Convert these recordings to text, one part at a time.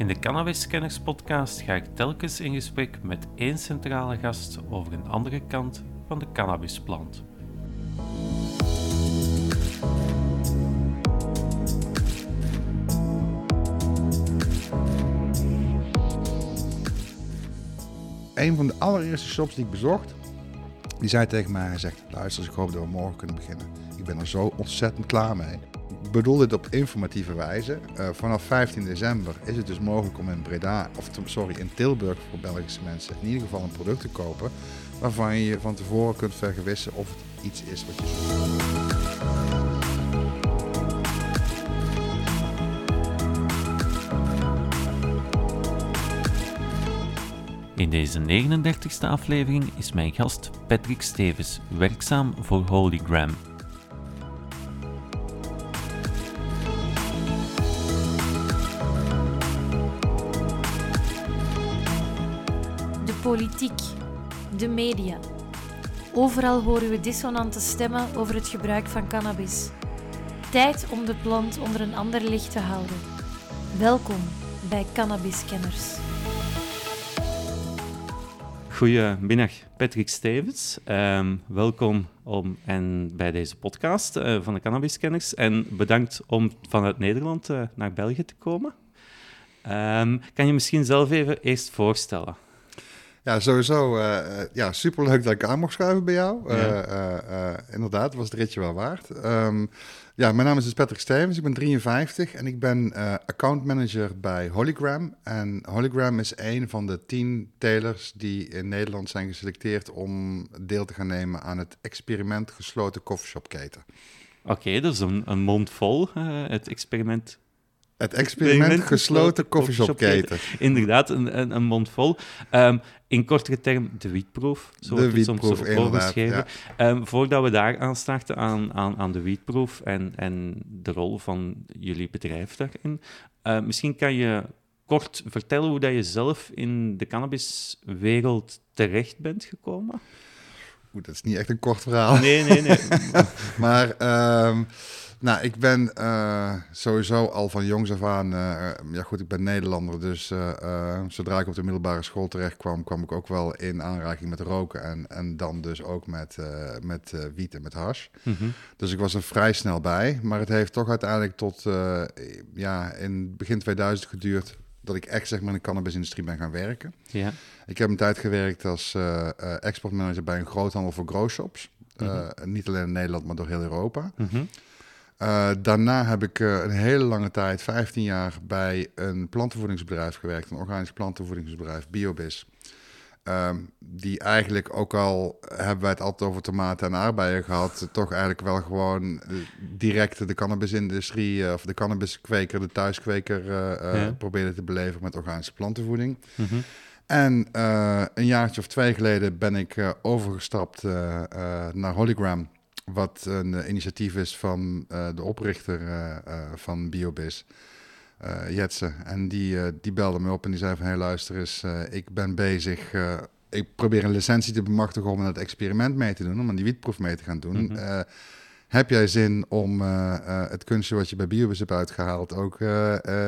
In de Cannabis podcast ga ik telkens in gesprek met één centrale gast over een andere kant van de cannabisplant. Een van de allereerste shops die ik bezocht, die zei tegen mij, hij zegt, luister, ik hoop dat we morgen kunnen beginnen. Ik ben er zo ontzettend klaar mee. Bedoel dit op informatieve wijze. Uh, vanaf 15 december is het dus mogelijk om in Breda, of sorry, in Tilburg voor Belgische mensen in ieder geval een product te kopen waarvan je van tevoren kunt vergewissen of het iets is wat je zoekt. In deze 39e aflevering is mijn gast Patrick Stevens, werkzaam voor Holygram. De politiek, de media. Overal horen we dissonante stemmen over het gebruik van cannabis. Tijd om de plant onder een ander licht te houden. Welkom bij Cannabis Kenners. Goedemiddag, Patrick Stevens. Um, welkom om, en bij deze podcast uh, van de Cannabis Kenners. En bedankt om vanuit Nederland uh, naar België te komen. Um, kan je misschien zelf even eerst voorstellen? Ja, sowieso. Uh, ja, superleuk dat ik aan mocht schuiven bij jou. Ja. inderdaad, was het ritje wel waard. Um, ja, mijn naam is dus Patrick Stevens, ik ben 53 en ik ben uh, account manager bij Hologram. En Hologram is een van de tien telers die in Nederland zijn geselecteerd om deel te gaan nemen aan het experiment gesloten koffieshopketen. Oké, okay, dat is een, een mond vol, uh, het experiment het experiment gesloten koffieshopketen. Inderdaad, een, een, een, mond vol. Um, in kortere term, de wietproef. Zo de wietproef, soms inderdaad. Ja. Um, voordat we daar aanstarten aan, aan, aan de wietproef en, en de rol van jullie bedrijf daarin, uh, misschien kan je kort vertellen hoe dat je zelf in de cannabiswereld terecht bent gekomen? Oeh, dat is niet echt een kort verhaal. Nee, nee, nee. maar... Um, nou, ik ben uh, sowieso al van jongs af aan, uh, ja goed, ik ben Nederlander, dus uh, zodra ik op de middelbare school terecht kwam, kwam ik ook wel in aanraking met roken en, en dan dus ook met, met wiet en met hash. Mm -hmm. Dus ik was er vrij snel bij, maar het heeft toch uiteindelijk tot, ja, in begin 2000 geduurd dat ik echt zeg maar in de cannabisindustrie ben gaan werken. Ja. Ik heb een tijd gewerkt als exportmanager bij een groothandel voor growshops. Mm -hmm. Niet alleen in Nederland, maar door heel Europa. Mm -hmm. Uh, daarna heb ik uh, een hele lange tijd, 15 jaar, bij een plantenvoedingsbedrijf gewerkt. Een organisch plantenvoedingsbedrijf, Biobis. Um, die eigenlijk ook al, hebben wij het altijd over tomaten en aardbeien gehad, toch eigenlijk wel gewoon direct de cannabisindustrie uh, of de cannabiskweker, de thuiskweker ja. probeerde te beleven met organische plantenvoeding. Mm -hmm. En een jaartje of twee geleden ben ik overgestapt naar Hologram wat een uh, initiatief is van uh, de oprichter uh, van Biobis, Jetsen. En die, die belde me op en die zei van, hey luister eens, ik ben bezig, ik probeer een licentie te bemachtigen om aan het experiment mee te doen, om aan die wietproef mee te gaan doen. Mm -hmm. heb jij zin om het kunstje wat je bij Biobis hebt uitgehaald ook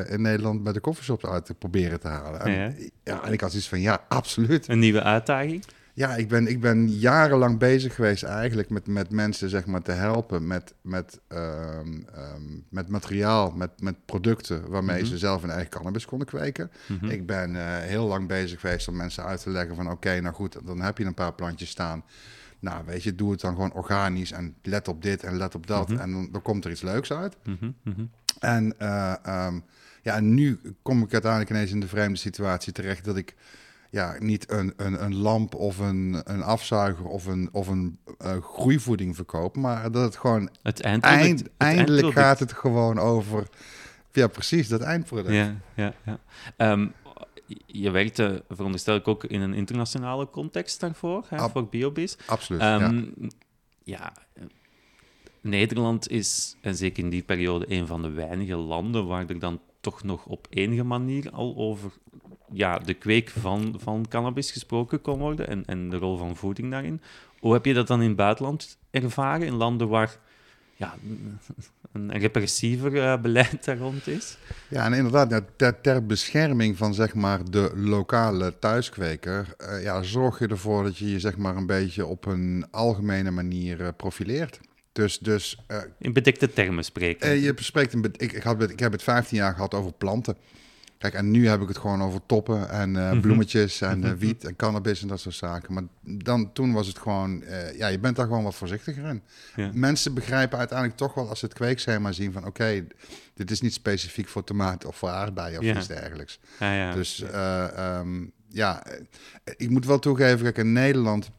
in Nederland bij de koffieshop uit te proberen te halen? En, ja. ja, en ik had iets van, ja, absoluut. Een nieuwe uitdaging? Ja, ik ben, ik ben jarenlang bezig geweest eigenlijk met, met mensen zeg maar, te helpen met, met, um, um, met materiaal, met, met producten waarmee mm -hmm. ze zelf hun eigen cannabis konden kweken. Mm -hmm. Ik ben uh, heel lang bezig geweest om mensen uit te leggen van oké, okay, nou goed, dan heb je een paar plantjes staan. Nou, weet je, doe het dan gewoon organisch en let op dit en let op dat. Mm -hmm. En dan, dan, komt er iets leuks uit. En uh, um, ja, nu kom ik uiteindelijk ineens in de vreemde situatie terecht dat ik ja, niet een, een, een lamp of een, een afzuiger of een, of een uh, groeivoeding verkopen, maar dat het gewoon het eindproduct, eind, het eindelijk eindproduct. gaat het gewoon over, ja precies, dat eindproduct. Ja, ja, ja. Um, je werkte, veronderstel ik, ook in een internationale context daarvoor, hè, Ab voor Biobis. Absoluut, um, ja. ja. Nederland is, en zeker in die periode, een van de weinige landen waar er dan toch nog op enige manier al over ja, de kweek van, van cannabis gesproken kon worden en, en de rol van voeding daarin. Hoe heb je dat dan in het buitenland ervaren, in landen waar ja, een repressiever uh, beleid daar rond is. Ja, en inderdaad, ter, ter, bescherming van zeg maar, de lokale thuiskweker, uh, ja, zorg je ervoor dat je je zeg maar, een beetje op een algemene manier uh, profileert. Dus, dus, in bedekte termen spreken. je spreekt ik, ik, had, ik heb het 15 jaar gehad over planten. Kijk, en nu heb ik het gewoon over toppen en uh, bloemetjes en uh, wiet en cannabis en dat soort zaken. Maar dan, toen was het gewoon, uh, ja, je bent daar gewoon wat voorzichtiger in. Ja. Mensen begrijpen uiteindelijk toch wel als ze het kweekschema zien van, oké, okay, dit is niet specifiek voor tomaten of voor aardbeien of ja. iets dergelijks. Ja, ja. Dus um, ja, ik moet wel toegeven, kijk, in Nederland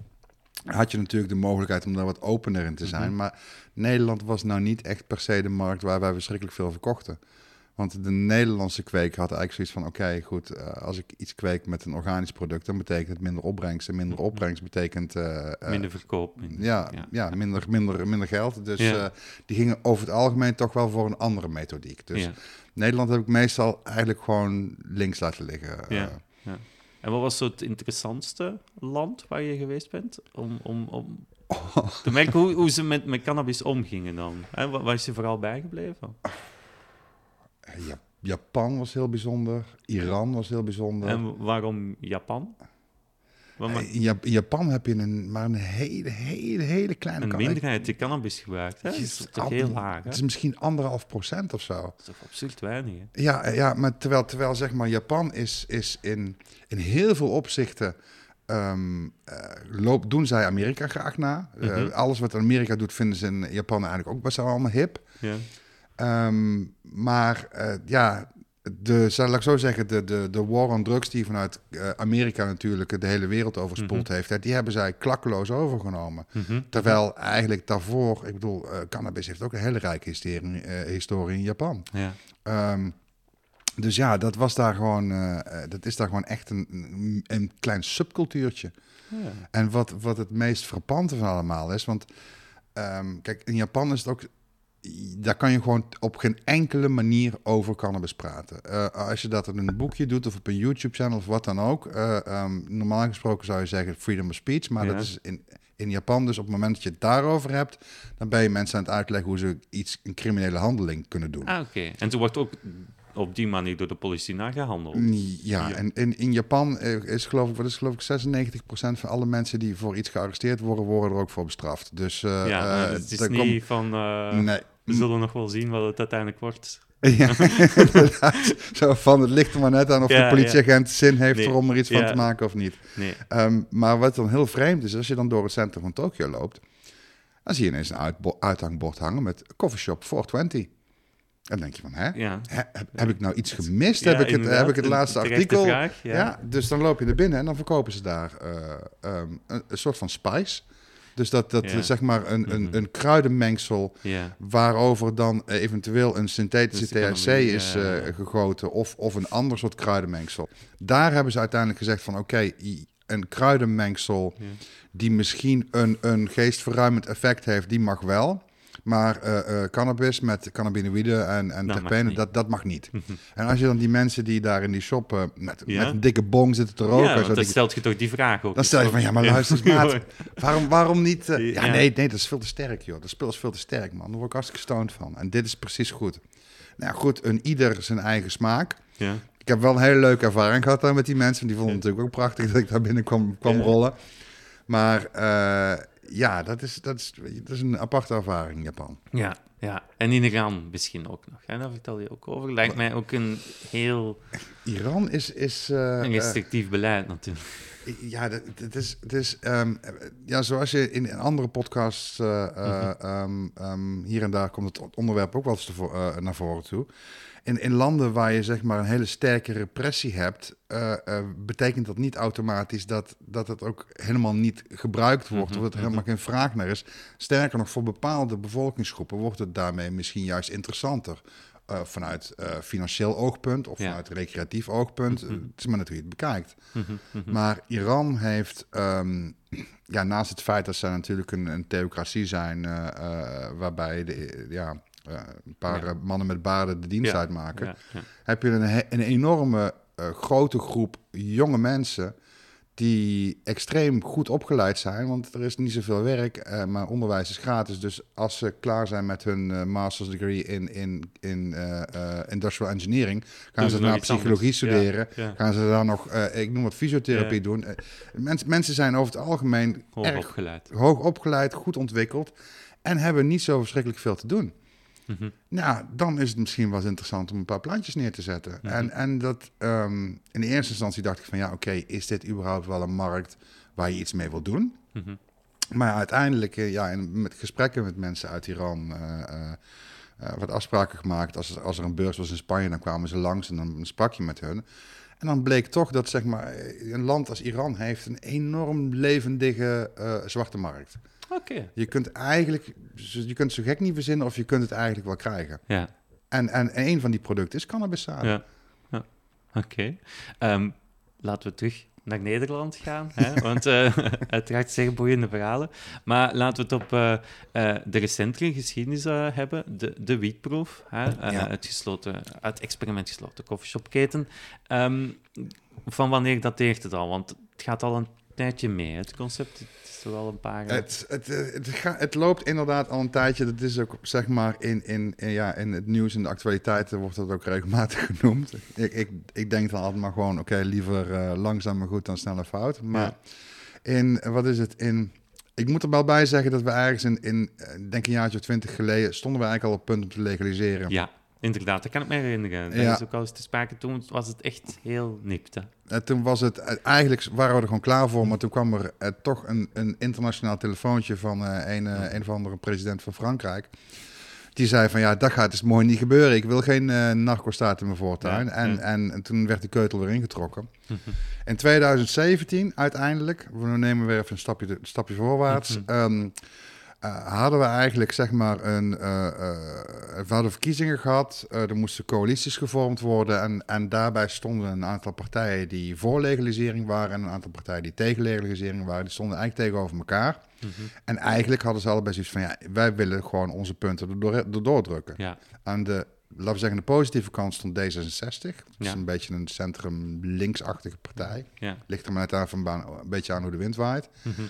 had je natuurlijk de mogelijkheid om daar wat opener in te zijn. Mm -hmm. Maar Nederland was nou niet echt per se de markt waar wij verschrikkelijk veel verkochten. Want de Nederlandse kweek had eigenlijk zoiets van: oké, goed, uh, als ik iets kweek met een organisch product, dan betekent het minder opbrengst. En minder opbrengst betekent. Uh, minder verkoop. Minder, ja, ja, ja. minder, minder, minder geld. Dus ja. die gingen over het algemeen toch wel voor een andere methodiek. Dus Nederland heb ik meestal eigenlijk gewoon links laten liggen. Ja. En wat was zo het interessantste land waar je geweest bent? Om, om, om te merken hoe, hoe ze met, met cannabis omgingen dan. Hè? Waar is je vooral bijgebleven? Ja, Japan was heel bijzonder. Iran was heel bijzonder. En waarom Japan? In Japan heb je een, maar een hele, hele, hele kleine... Een minderheid die cannabis gebruikt, hè? Dat is toch heel laag, hè? Het is misschien anderhalf procent of zo. Dat is toch absurd weinig, hè? Ja, ja maar terwijl, terwijl zeg maar, Japan is, is in, in heel veel opzichten... Um, uh, loop, doen zij Amerika graag na. Mm -hmm. uh, alles wat Amerika doet, vinden ze in Japan eigenlijk ook best wel allemaal hip. Ja. Um, maar uh, ja, de, zal ik zo zeggen, de, de, de war on drugs die vanuit uh, Amerika natuurlijk de hele wereld overspoeld mm -hmm. heeft, die hebben zij klakkeloos overgenomen. Mm -hmm. Terwijl eigenlijk daarvoor, ik bedoel, uh, cannabis heeft ook een hele rijke historie, historie in Japan. Ja. Um, dus ja, dat was daar gewoon, dat is daar gewoon echt een, een klein subcultuurtje. Ja. En wat, wat het meest frappante van allemaal is, want um, kijk, in Japan is het ook daar kan je gewoon op geen enkele manier over cannabis praten. Uh, als je dat in een boekje doet of op een YouTube-channel of wat dan ook. Uh, um, normaal gesproken zou je zeggen freedom of speech, maar ja. dat is in, in Japan dus op het moment dat je het daarover hebt, dan ben je mensen aan het uitleggen hoe ze iets, een criminele handeling kunnen doen. Ah, oké. Okay. En toen wordt ook op die manier door de politie naar gehandeld. Ja, ja. en in, in Japan is geloof ik, wat is geloof ik 96% van alle mensen die voor iets gearresteerd worden, worden er ook voor bestraft. Dus uh, ja, uh, het is niet van. Uh, nee. We zullen nog wel zien wat het uiteindelijk wordt. Ja, inderdaad. Zo van, het ligt er maar net aan of ja, de politieagent ja. zin heeft nee. er om er iets van te maken of niet. Nee. Um, maar wat dan heel vreemd is, als je dan door het centrum van Tokio loopt, dan zie je ineens een uithangbord hangen met coffeeshop 420. En dan denk je van, hè? Ja. Heb, heb, ik nou iets gemist? heb, ik het, heb ik het laatste artikel? Vraag, ja. dus dan loop je er binnen en dan verkopen ze daar uh, um, een, een, soort van spice. Dus dat, dat zeg maar een, een, Mhm. een kruidenmengsel waarover dan eventueel een synthetische Dus THC is eh, gegoten of, of een ander soort kruidenmengsel. Daar hebben ze uiteindelijk gezegd van oké, een kruidenmengsel die misschien een, een geestverruimend effect heeft, die mag wel. Maar eh, eh, cannabis met cannabinoïden en, en mag terpenen, dat, dat mag niet. En als je dan die mensen die daar in die shop met, Ja. met een dikke bong zitten te roken, Ja, zo dan ik, stelt je toch die vraag ook. dan stel je van ja, maar luister eens, maat. Waarom, waarom niet? eh, ja, Ja. nee, nee, dat is veel te sterk, joh. Dat speel is veel te sterk, man. Daar word ik hartstikke stoned van. En dit is precies goed. Nou ja, goed, een ieder zijn eigen smaak. Ja. Ik heb wel een hele leuke ervaring gehad daar met die mensen. Die vonden het natuurlijk ook prachtig dat ik daar binnen kwam, kwam rollen. Maar eh, ja, dat is, dat, is, dat is een aparte ervaring in Japan. Ja, ja. En in Iran misschien ook nog. Hè? Daar vertel je ook over. Lijkt mij ook een heel Iran is... is eh, een eh, restrictief beleid natuurlijk. Ja, dat- het is, het is ehm, ja, zoals je in, in andere podcasts eh, Mhm. ehm, ehm, hier en daar komt het onderwerp ook wel eens te vo- naar voren toe. In, in landen waar je zeg maar een hele sterke repressie hebt, eh, eh, betekent dat niet automatisch dat, dat het ook helemaal niet gebruikt wordt, Mhm, of dat er helemaal geen vraag naar is. Sterker nog, voor bepaalde bevolkingsgroepen wordt het daarmee misschien juist interessanter. eh, vanuit financieel oogpunt of Ja. vanuit recreatief oogpunt. Mhm. Het is maar je het bekijkt. Mhm, mhm. Maar Iran heeft, ehm, ja, naast het feit dat zij natuurlijk een, een theocratie zijn, waarbij de, ja, een paar eh, mannen met baarden de dienst uitmaken, heb je een, een enorme eh, grote groep jonge mensen die extreem goed opgeleid zijn, want er is niet zoveel werk, eh, maar onderwijs is gratis. Dus als ze klaar zijn met hun master's degree in, in, in industrial engineering, gaan Doen ze naar psychologie anders. studeren. Ja, ja. Gaan ze dan nog, ik noem het fysiotherapie Ja. doen. Mens- mensen zijn over het algemeen Hoog erg opgeleid. hoog opgeleid, goed ontwikkeld en hebben niet zo verschrikkelijk veel te doen. Mhm. Nou, dan is het misschien wel eens interessant om een paar plantjes neer te zetten. Mhm. En, en dat, ehm, in de eerste instantie dacht ik van ja, oké, is dit überhaupt wel een markt waar je iets mee wil doen? Mhm. Maar uiteindelijk, eh, ja, in, met gesprekken met mensen uit Iran, eh, eh, wat afspraken gemaakt. Als, als er een beurs was in Spanje, dan kwamen ze langs en dan sprak je met hun. En dan bleek toch dat zeg maar, een land als Iran heeft een enorm levendige zwarte markt. Je kunt eigenlijk, je kunt zo gek niet verzinnen of je kunt het eigenlijk wel krijgen. Ja. En, en een van die producten is cannabiszaden. Ja. ja. Oké. Ehm, laten we terug naar Nederland gaan. Hè? Want eh uiteraard zeer boeiende verhalen. Maar laten we het op eh, eh, de recentere geschiedenis hebben. De, de wietproef. Hè? Ja. het, gesloten, het experiment gesloten koffieshopketen. Ehm, van wanneer dateert het al? Want het gaat al een tijdje mee, het concept. Het is toch al een paar... Het, het, eh, het, ga- het loopt inderdaad al een tijdje. Dat is ook zeg maar in, in, in, ja, in het nieuws en de actualiteiten wordt dat ook regelmatig genoemd. Ik, ik, ik denk dan altijd maar gewoon, oké, liever eh, langzaam maar goed dan snel en fout. Maar in, wat is het, in... Ik moet er wel bij zeggen dat we ergens in, in eh, denk een jaartje of twintig geleden, stonden we eigenlijk al op het punt om te legaliseren. Ja, inderdaad. Dat kan ik me herinneren. Dat Ja. is ook al eens te sprake. Toen was het echt heel nipt. En toen was het, eh, eigenlijk waren we er gewoon klaar voor, maar toen kwam er eh, toch een, een internationaal telefoontje van eh, een, eh, een of andere president van Frankrijk. Die zei van ja, dat gaat dus mooi niet gebeuren. Ik wil geen eh narco-staat in mijn voortuin. Ja, en, ja. En, en toen werd de keutel weer ingetrokken. In 2017 uiteindelijk, we nemen weer even een stapje, een stapje voorwaarts, Mhm. ehm, eh, hadden we eigenlijk zeg maar een, eh, eh, we hadden verkiezingen gehad, eh, er moesten coalities gevormd worden en, en daarbij stonden een aantal partijen die voor legalisering waren en een aantal partijen die tegen legalisering waren, die stonden eigenlijk tegenover elkaar. Mhm. En eigenlijk hadden ze allebei zoiets van, ja, wij willen gewoon onze punten erdoor, erdoor drukken. Ja. Aan de, laten we zeggen, de positieve kant stond D66. Dat is Ja. een beetje een centrum-linksachtige partij. Ja. Ligt er maar net aan van een beetje aan hoe de wind waait. Mhm.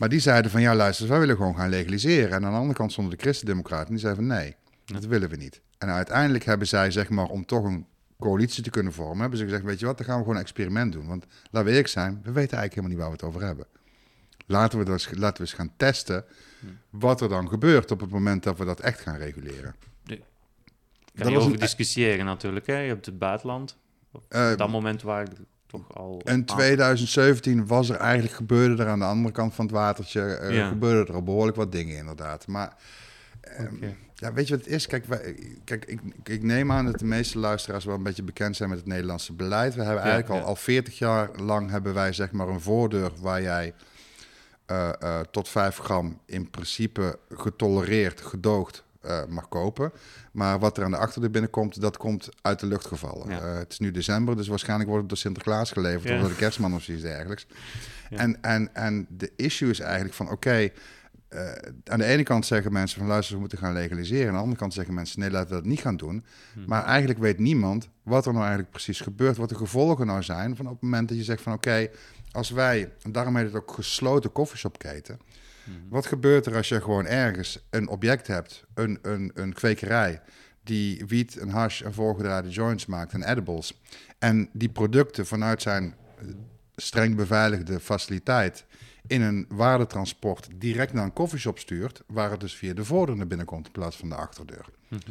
Maar die zeiden van, ja luister, wij willen gewoon gaan legaliseren. En aan de andere kant stonden de christendemocraten. Die zeiden van, nee, dat willen we niet. En uiteindelijk hebben zij, zeg maar, om toch een coalitie te kunnen vormen... hebben ze gezegd, weet je wat, dan gaan we gewoon een experiment doen. Want laten we eerlijk zijn, we weten eigenlijk helemaal niet waar we het over hebben. Laten we, dus, laten we eens gaan testen wat er dan gebeurt op het moment dat we dat echt gaan reguleren. Kan je was over een- discussiëren natuurlijk. Hè? Je hebt het buitenland. Eh, Op dat moment er toch al... In 2017 was er eigenlijk, gebeurde er aan de andere kant van het watertje, eh, Ja. gebeurde er al behoorlijk wat dingen inderdaad. Maar ehm, ja, weet je wat het is? Kijk, wij, kijk ik, ik neem aan dat de meeste luisteraars wel een beetje bekend zijn met het Nederlandse beleid. We hebben Ja, eigenlijk al, al 40 jaar lang hebben wij zeg maar een voordeur waar jij eh, eh, tot 5 gram in principe getolereerd, gedoogd mag kopen. Maar wat er aan de achterdeur binnenkomt, dat komt uit de lucht gevallen. Ja. Eh, het is nu december, dus waarschijnlijk wordt het door Sinterklaas geleverd Ja. of door de kerstman of zoiets dergelijks. Ja. En, en, en de issue is eigenlijk van, oké, eh, aan de ene kant zeggen mensen van, luister, we moeten gaan legaliseren. Aan de andere kant zeggen mensen, nee, laten we dat niet gaan doen. Hmm. Maar eigenlijk weet niemand wat er nou eigenlijk precies gebeurt, wat de gevolgen nou zijn van op het moment dat je zegt van, oké, als wij, en daarom heet het ook gesloten koffieshopketen. Wat gebeurt er als je gewoon ergens een object hebt, een, een, een kwekerij, die wiet en hash en voorgedraaide joints maakt en edibles. En die producten vanuit zijn eh, streng beveiligde faciliteit in een waardetransport direct naar een koffieshop stuurt, waar het dus via de voordeur naar binnen komt in plaats van de achterdeur. Mhm.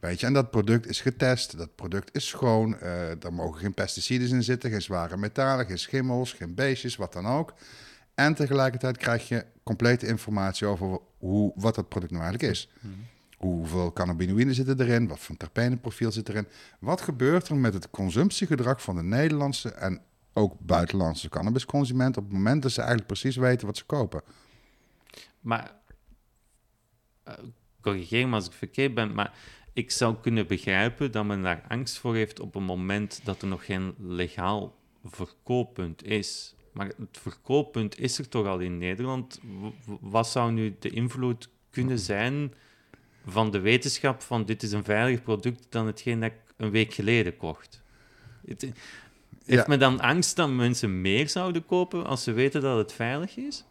Weet je, en dat product is getest, dat product is schoon, eh er mogen geen pesticiden in zitten, geen zware metalen, geen schimmels, geen beestjes, wat dan ook. En tegelijkertijd krijg je complete informatie over hoe, wat dat product nou eigenlijk is. Hoeveel cannabinoïden zitten erin? Wat voor terpenenprofiel zit erin? Wat gebeurt er met het consumptiegedrag van de Nederlandse en ook buitenlandse cannabisconsument op het moment dat ze eigenlijk precies weten wat ze kopen? Maar, eh, corrigeer me als ik verkeerd ben, maar ik zou kunnen begrijpen dat men daar angst voor heeft op een moment dat er nog geen legaal verkooppunt is. Maar het verkooppunt is er toch al in Nederland. Wat zou nu de invloed kunnen zijn van de wetenschap van dit is een veiliger product dan hetgeen dat ik een week geleden kocht? Het- Heeft Ja. men dan angst dat mensen meer zouden kopen als ze weten dat het veilig is?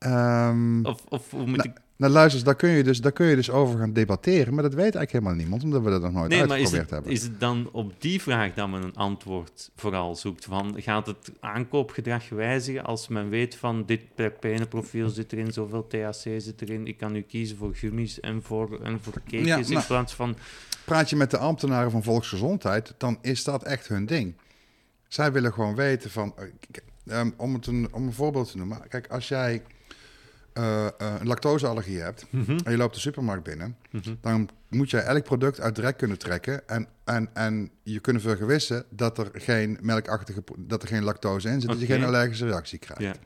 Ehm, Of, of hoe moet Nou, ik... nou luister, daar kun, je dus, daar kun je dus over gaan debatteren, maar dat weet eigenlijk helemaal niemand, omdat we dat nog nooit Nee, maar is uitgeprobeerd het, hebben. is het dan op die vraag dat men een antwoord vooral zoekt? Van, gaat het aankoopgedrag wijzigen als men weet van dit terpene-profiel zit erin, zoveel THC zit erin, ik kan nu kiezen voor gummies en voor, en voor cakejes Ja, in nou, plaats van... Praat je met de ambtenaren van volksgezondheid, dan is dat echt hun ding. Zij willen gewoon weten van, eh, ehm, om, het een, om een voorbeeld te noemen. Kijk, als jij eh, een lactoseallergie hebt Mhm, en je loopt de supermarkt binnen, mhm. dan moet je elk product uit de rek kunnen trekken en, en, en je kunnen vergewissen dat er geen melkachtige, dat er geen lactose in zit, dat je geen allergische reactie krijgt.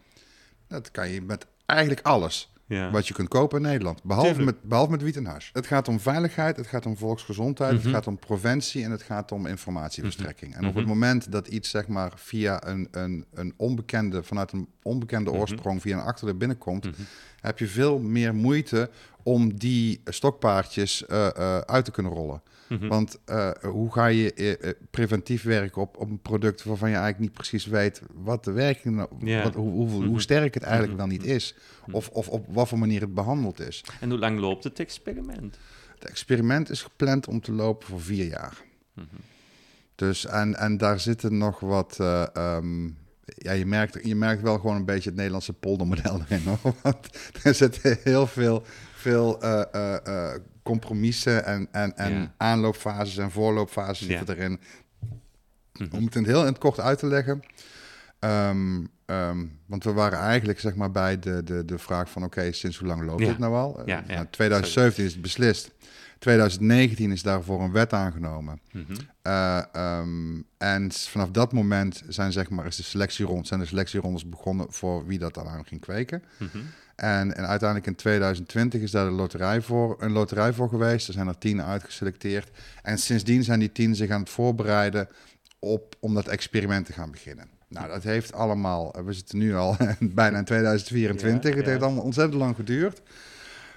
Dat kan je met eigenlijk alles ja. wat je kunt kopen in Nederland. Behalve Tuurlijk. met, behalve met wiet en hash. Het gaat om veiligheid, het gaat om volksgezondheid, Mhm. het gaat om preventie en het gaat om informatieverstrekking. En op het Mhm. moment dat iets zeg maar via een, een, een onbekende, vanuit een onbekende Mhm. oorsprong via een achterdeur binnenkomt, Mhm. heb je veel meer moeite om die stokpaardjes eh, eh, uit te kunnen rollen. Mhm. Want eh, hoe ga je eh, eh, preventief werken op, op een product waarvan je eigenlijk niet precies weet wat de werking, nou- Ja. wat, hoe, hoe, hoe Mhm. sterk het eigenlijk Mhm. wel niet is, of, of op wat voor manier het behandeld is. En hoe lang loopt het experiment? Het experiment is gepland om te lopen voor vier jaar. Dus en, en daar zitten nog wat. eh, ehm, ja, je merkt, je merkt wel gewoon een beetje het Nederlandse poldermodel erin. Hoor. Want er zitten heel veel, veel compromissen en, en, en Ja. aanloopfases en voorloopfases Ja. zitten erin. Mhm. Om het in het heel in het kort uit te leggen. Ehm, ehm, want we waren eigenlijk zeg maar, bij de, de, de vraag van... oké, sinds hoe lang loopt Ja. dit nou al? Ja, Eh, nou, 2017 is het beslist. 2019 is daarvoor een wet aangenomen. Ehm, en vanaf dat moment zijn, zeg maar, is de selectierond, zijn de selectierondes begonnen voor wie dat dan aan ging kweken. Mhm. En, en uiteindelijk in 2020 is daar de loterij voor, een loterij voor geweest. Er zijn er tien uitgeselecteerd. En sindsdien zijn die tien zich aan het voorbereiden op, om dat experiment te gaan beginnen. Nou, dat heeft allemaal, we zitten nu al bijna in 2024. Ja, het ja. heeft allemaal ontzettend lang geduurd.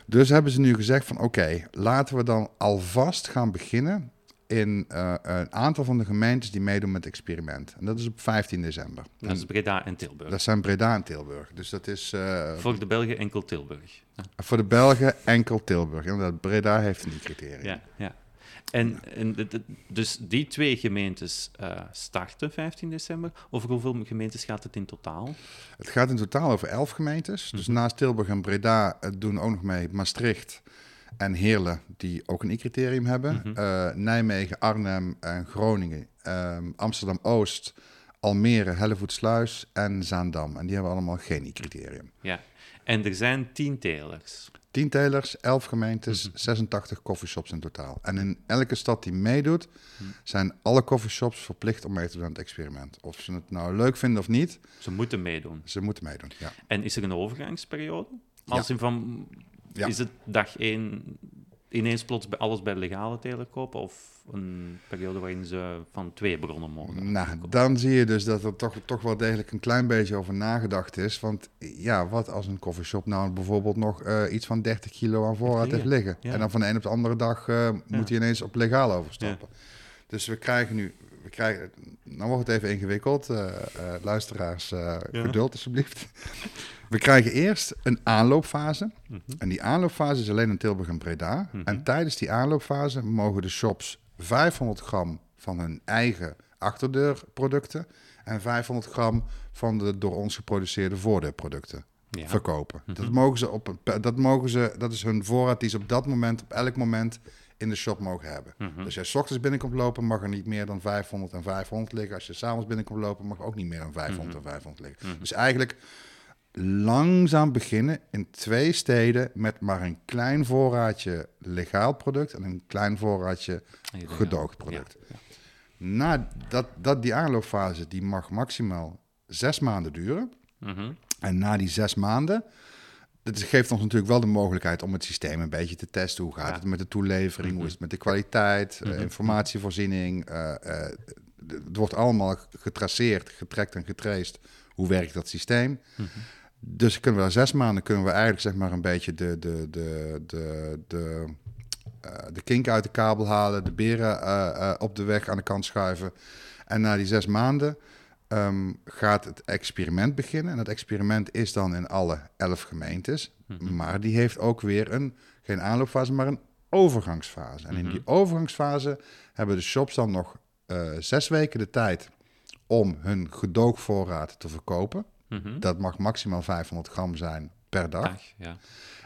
Dus hebben ze nu gezegd van oké, laten we dan alvast gaan beginnen in eh, een aantal van de gemeentes die meedoen met het experiment. En dat is op 15 december. Dat is Breda en Tilburg. Dat zijn Breda en Tilburg. Dus dat is eh, Voor de Belgen enkel Tilburg. Ja. voor de Belgen enkel Tilburg. Inderdaad, Breda heeft niet criteria. Ja, ja. En, en dus die twee gemeentes eh, starten 15 december. Over hoeveel gemeentes gaat het in totaal? Het gaat in totaal over elf gemeentes. Dus Mhm. naast Tilburg en Breda doen ook nog mee Maastricht en Heerlen, die ook een I-criterium hebben. Mhm. Eh, Nijmegen, Arnhem en Groningen. Ehm, Amsterdam-Oost, Almere, Hellevoetsluis en Zaandam. En die hebben allemaal geen I-criterium. Ja. En er zijn tien telers. 10 telers, 11 gemeentes, Mhm. 86 coffeeshops in totaal. En in elke stad die meedoet, Mhm. zijn alle coffeeshops verplicht om mee te doen aan het experiment. Of ze het nou leuk vinden of niet, Ze moeten meedoen. ze moeten meedoen. Ja. En is er een overgangsperiode? Ja. Als in van, Ja. is het dag één ineens plots alles bij legale teler kopen? Of een periode waarin ze van twee bronnen mogen? Nou, kopen? dan zie je dus dat er toch, toch wel degelijk een klein beetje over nagedacht is. Want ja, wat als een coffeeshop nou bijvoorbeeld nog eh, iets van 30 kilo aan voorraad heeft liggen, ja. En dan van de een op de andere dag eh, moet hij ineens op legaal overstappen. Dus we krijgen nu, we krijgen, nou wordt het even ingewikkeld. eh, eh, luisteraars, Ja. geduld alsjeblieft. We krijgen eerst een aanloopfase. Mhm. En die aanloopfase is alleen in Tilburg en Breda. Mhm. En tijdens die aanloopfase mogen de shops 500 gram van hun eigen achterdeurproducten en 500 gram van de door ons geproduceerde voordeurproducten Ja. verkopen. Mhm. Dat mogen ze op een, dat mogen ze, dat is hun voorraad die ze op dat moment, op elk moment in de shop mogen hebben. Dus als je 's ochtends binnenkomt lopen, mag er niet meer dan 500 en 500 liggen. Als je s'avonds binnenkomt lopen, mag ook niet meer dan 500 en 500 liggen. Dus eigenlijk langzaam beginnen in twee steden met maar een klein voorraadje legaal product en een klein voorraadje gedoogd product. Ja. Na dat, dat die aanloopfase, die mag maximaal zes maanden duren. Mhm. En na die zes maanden, dat geeft ons natuurlijk wel de mogelijkheid om het systeem een beetje te testen. Hoe gaat Ja. het met de toelevering? Hoe Mhm. is het met de kwaliteit? eh, Mhm. informatievoorziening? eh, eh, het wordt allemaal getraceerd, getrekt en getraced. Hoe werkt dat systeem? Dus kunnen we na zes maanden kunnen we eigenlijk zeg maar een beetje de, de, de, de, de de kink uit de kabel halen, de beren eh, eh, op de weg aan de kant schuiven. En na die zes maanden ehm, gaat het experiment beginnen. En het experiment is dan in alle elf gemeentes. Mhm. Maar die heeft ook weer een, geen aanloopfase, maar een overgangsfase. En in Mhm. die overgangsfase hebben de shops dan nog eh, zes weken de tijd om hun gedoogvoorraad te verkopen. Mhm. Dat mag maximaal 500 gram zijn per dag. Ja.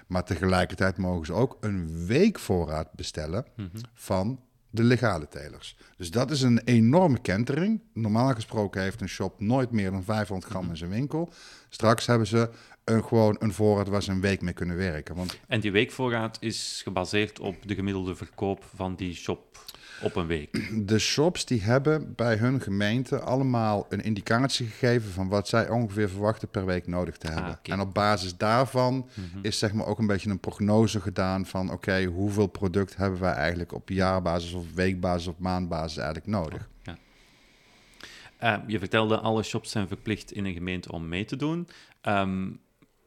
Maar tegelijkertijd mogen ze ook een week voorraad bestellen Mhm. van de legale telers. Dus dat is een enorme kentering. Normaal gesproken heeft een shop nooit meer dan 500 gram in zijn winkel. Straks hebben ze een, gewoon een voorraad waar ze een week mee kunnen werken. Want En die weekvoorraad is gebaseerd op de gemiddelde verkoop van die shop op een week. de shops die hebben bij hun gemeente allemaal een indicatie gegeven van wat zij ongeveer verwachten per week nodig te hebben. Ah, oké. En op basis daarvan Mhm. is zeg maar ook een beetje een prognose gedaan van oké, hoeveel product hebben wij eigenlijk op jaarbasis of weekbasis of maandbasis eigenlijk nodig. Eh, je vertelde, alle shops zijn verplicht in een gemeente om mee te doen. Ehm,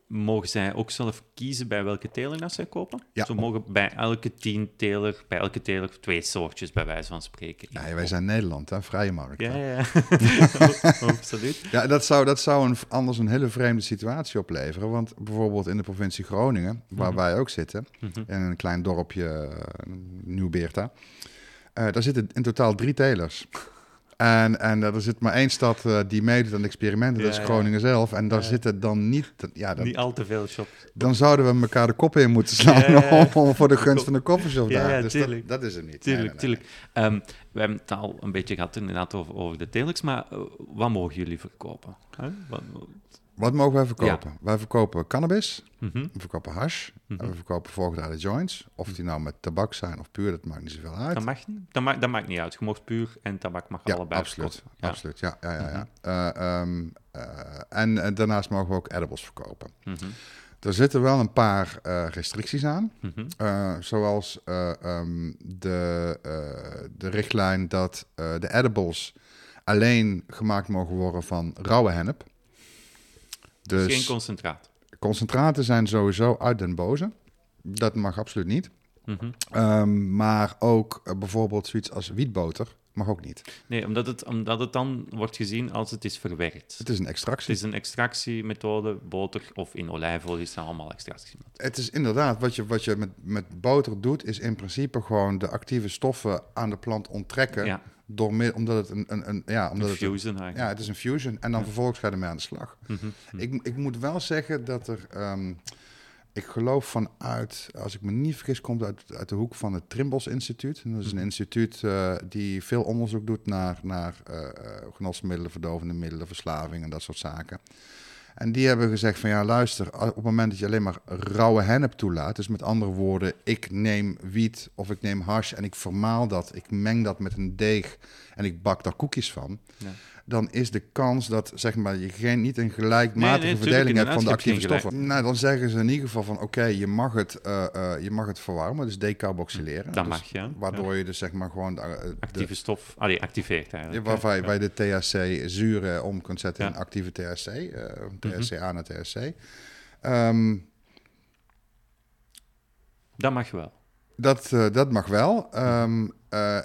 mogen zij ook zelf kiezen bij welke teler dat zij kopen? Ja. Ze mogen bij elke tien teler, bij elke teler twee soortjes, bij wijze van spreken. Ja, wij zijn Nederland, hè? vrije markt. Ja, hè. ja, ja. Absoluut. Ja, dat zou, dat zou een, anders een hele vreemde situatie opleveren. Want bijvoorbeeld in de provincie Groningen, waar Mhm. wij ook zitten, Mhm. in een klein dorpje, eh, Nieuw-Beerta, eh, daar zitten in totaal drie telers. En, en er zit maar één stad eh, die meedoet aan experimenten, dat Ja, is ja. Groningen zelf. En daar Ja. zitten dan niet... Ja, dan, Niet al te veel shops. dan zouden we elkaar de kop in moeten slaan om voor de gunst van de koffieshop daar. dus dat, dat is het niet. Tuurlijk, Nee, nee, nee. tuurlijk. Ehm, we hebben het al een beetje gehad inderdaad over, over de telers, maar eh, wat mogen jullie verkopen? Wat, Wat mogen wij verkopen? Wij verkopen cannabis, mhm, we verkopen hash, mhm. en we verkopen voorgedraaide joints. Of die nou met tabak zijn of puur, dat maakt niet zoveel uit. Dat mag. Dat, maakt dat maakt niet uit. Je mocht puur en tabak mag Ja, allebei absoluut. verkopen. Ja. absoluut. Ja, ja, ja. ja. Eh, ehm, eh, en eh, daarnaast mogen we ook edibles verkopen. Mhm, Er zitten wel een paar restricties aan. mhm. Zoals eh, ehm, de, de richtlijn dat de edibles alleen gemaakt mogen worden van rauwe hennep. Dus Dus geen concentraat. concentraten zijn sowieso uit den boze. Dat mag absoluut niet. Mhm. Ehm, maar ook eh, bijvoorbeeld zoiets als wietboter mag ook niet. Nee, omdat het, omdat het dan wordt gezien als het is verwerkt. Het is een Het extractie. is een extractiemethode, boter of in olijfolie zijn allemaal extracties. Het is inderdaad, wat je, wat je met, met boter doet, is in principe gewoon de actieve stoffen aan de plant onttrekken. Ja, Door omdat het een, een, een ja, omdat het, fusion ja, eigenlijk. het is een fusion. En dan Ja. vervolgens ga je ermee aan de slag. Mhm, mhm. Ik, ik moet wel zeggen dat er, ehm, ik geloof vanuit, als ik me niet vergis, komt uit, uit de hoek van het Trimbos Instituut. En dat is een Mhm. instituut eh, die veel onderzoek doet naar, naar eh, geneesmiddelen, verdovende middelen, verslaving en dat soort zaken. En die hebben gezegd van ja, luister, op het moment dat je alleen maar rauwe hennep toelaat, dus met andere woorden, ik neem wiet of ik neem hash en ik vermaal dat, ik meng dat met een deeg en ik bak daar koekjes van. Dan is de kans dat zeg maar, je geen, niet een gelijkmatige Nee, nee, tuurlijk, verdeling hebt van de je actieve stoffen. Nou, dan zeggen ze in ieder geval van oké, je mag het, eh, eh, je mag het verwarmen, dus decarboxyleren. Dat Dus mag, ja. Waardoor je dus zeg maar gewoon de, eh, de, Actieve stof, allee, activeert ja, eigenlijk. je hè. bij de THC zuren om kunt zetten in actieve THC, Mhm. THCA naar THC. Dat mag wel. Dat, eh, dat mag wel. Ehm, eh,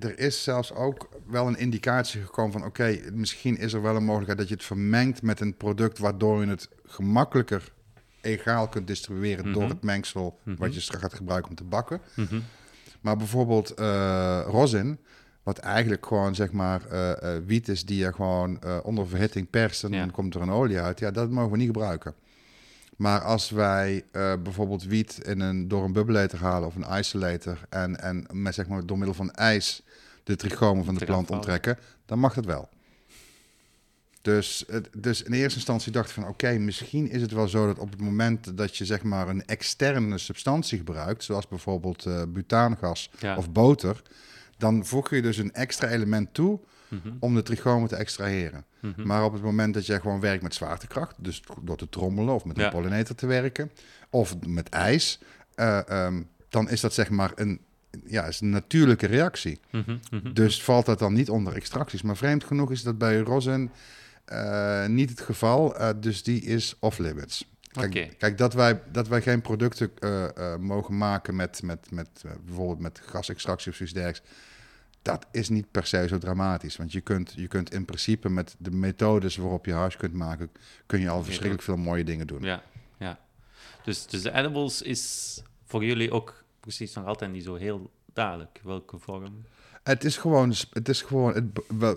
er is zelfs ook wel een indicatie gekomen van... oké, misschien is er wel een mogelijkheid dat je het vermengt met een product... waardoor je het gemakkelijker egaal kunt distribueren... door Mhm. het mengsel Mhm. wat je straks gaat gebruiken om te bakken. Mhm. Maar bijvoorbeeld eh, rosin, wat eigenlijk gewoon zeg maar wiet is die je gewoon onder verhitting perst en Ja. dan komt er een olie uit. Ja, dat mogen we niet gebruiken. Maar als wij eh, bijvoorbeeld wiet in een, door een bubbelator halen of een isolator en, en met, zeg maar, door middel van ijs de trichomen van de plant onttrekken, dan mag dat wel. Dus, dus in eerste instantie dacht ik van oké, misschien is het wel zo dat op het moment dat je zeg maar een externe substantie gebruikt, zoals bijvoorbeeld eh, butaangas Ja. of boter, dan voeg je dus een extra element toe Mhm. om de trichomen te extraheren. Mhm. Maar op het moment dat jij gewoon werkt met zwaartekracht, dus door te trommelen of met Ja. een pollinator te werken, of met ijs, eh, ehm, dan is dat zeg maar een, ja, is een natuurlijke reactie. Mhm. Dus valt dat dan niet onder extracties. Maar vreemd genoeg is dat bij rosin eh, niet het geval. eh, dus die is off-limits. Kijk, kijk dat, wij, dat wij geen producten mogen maken met, met, met bijvoorbeeld met gasextractie of zoiets dergelijks. Dat is niet per se zo dramatisch. Want je kunt, je kunt in principe met de methodes waarop je hash kunt maken, kun je al verschrikkelijk veel mooie dingen doen. Ja, ja. Dus, dus de edibles is voor jullie ook precies nog altijd niet zo heel duidelijk welke vorm. Het is gewoon, het is gewoon het,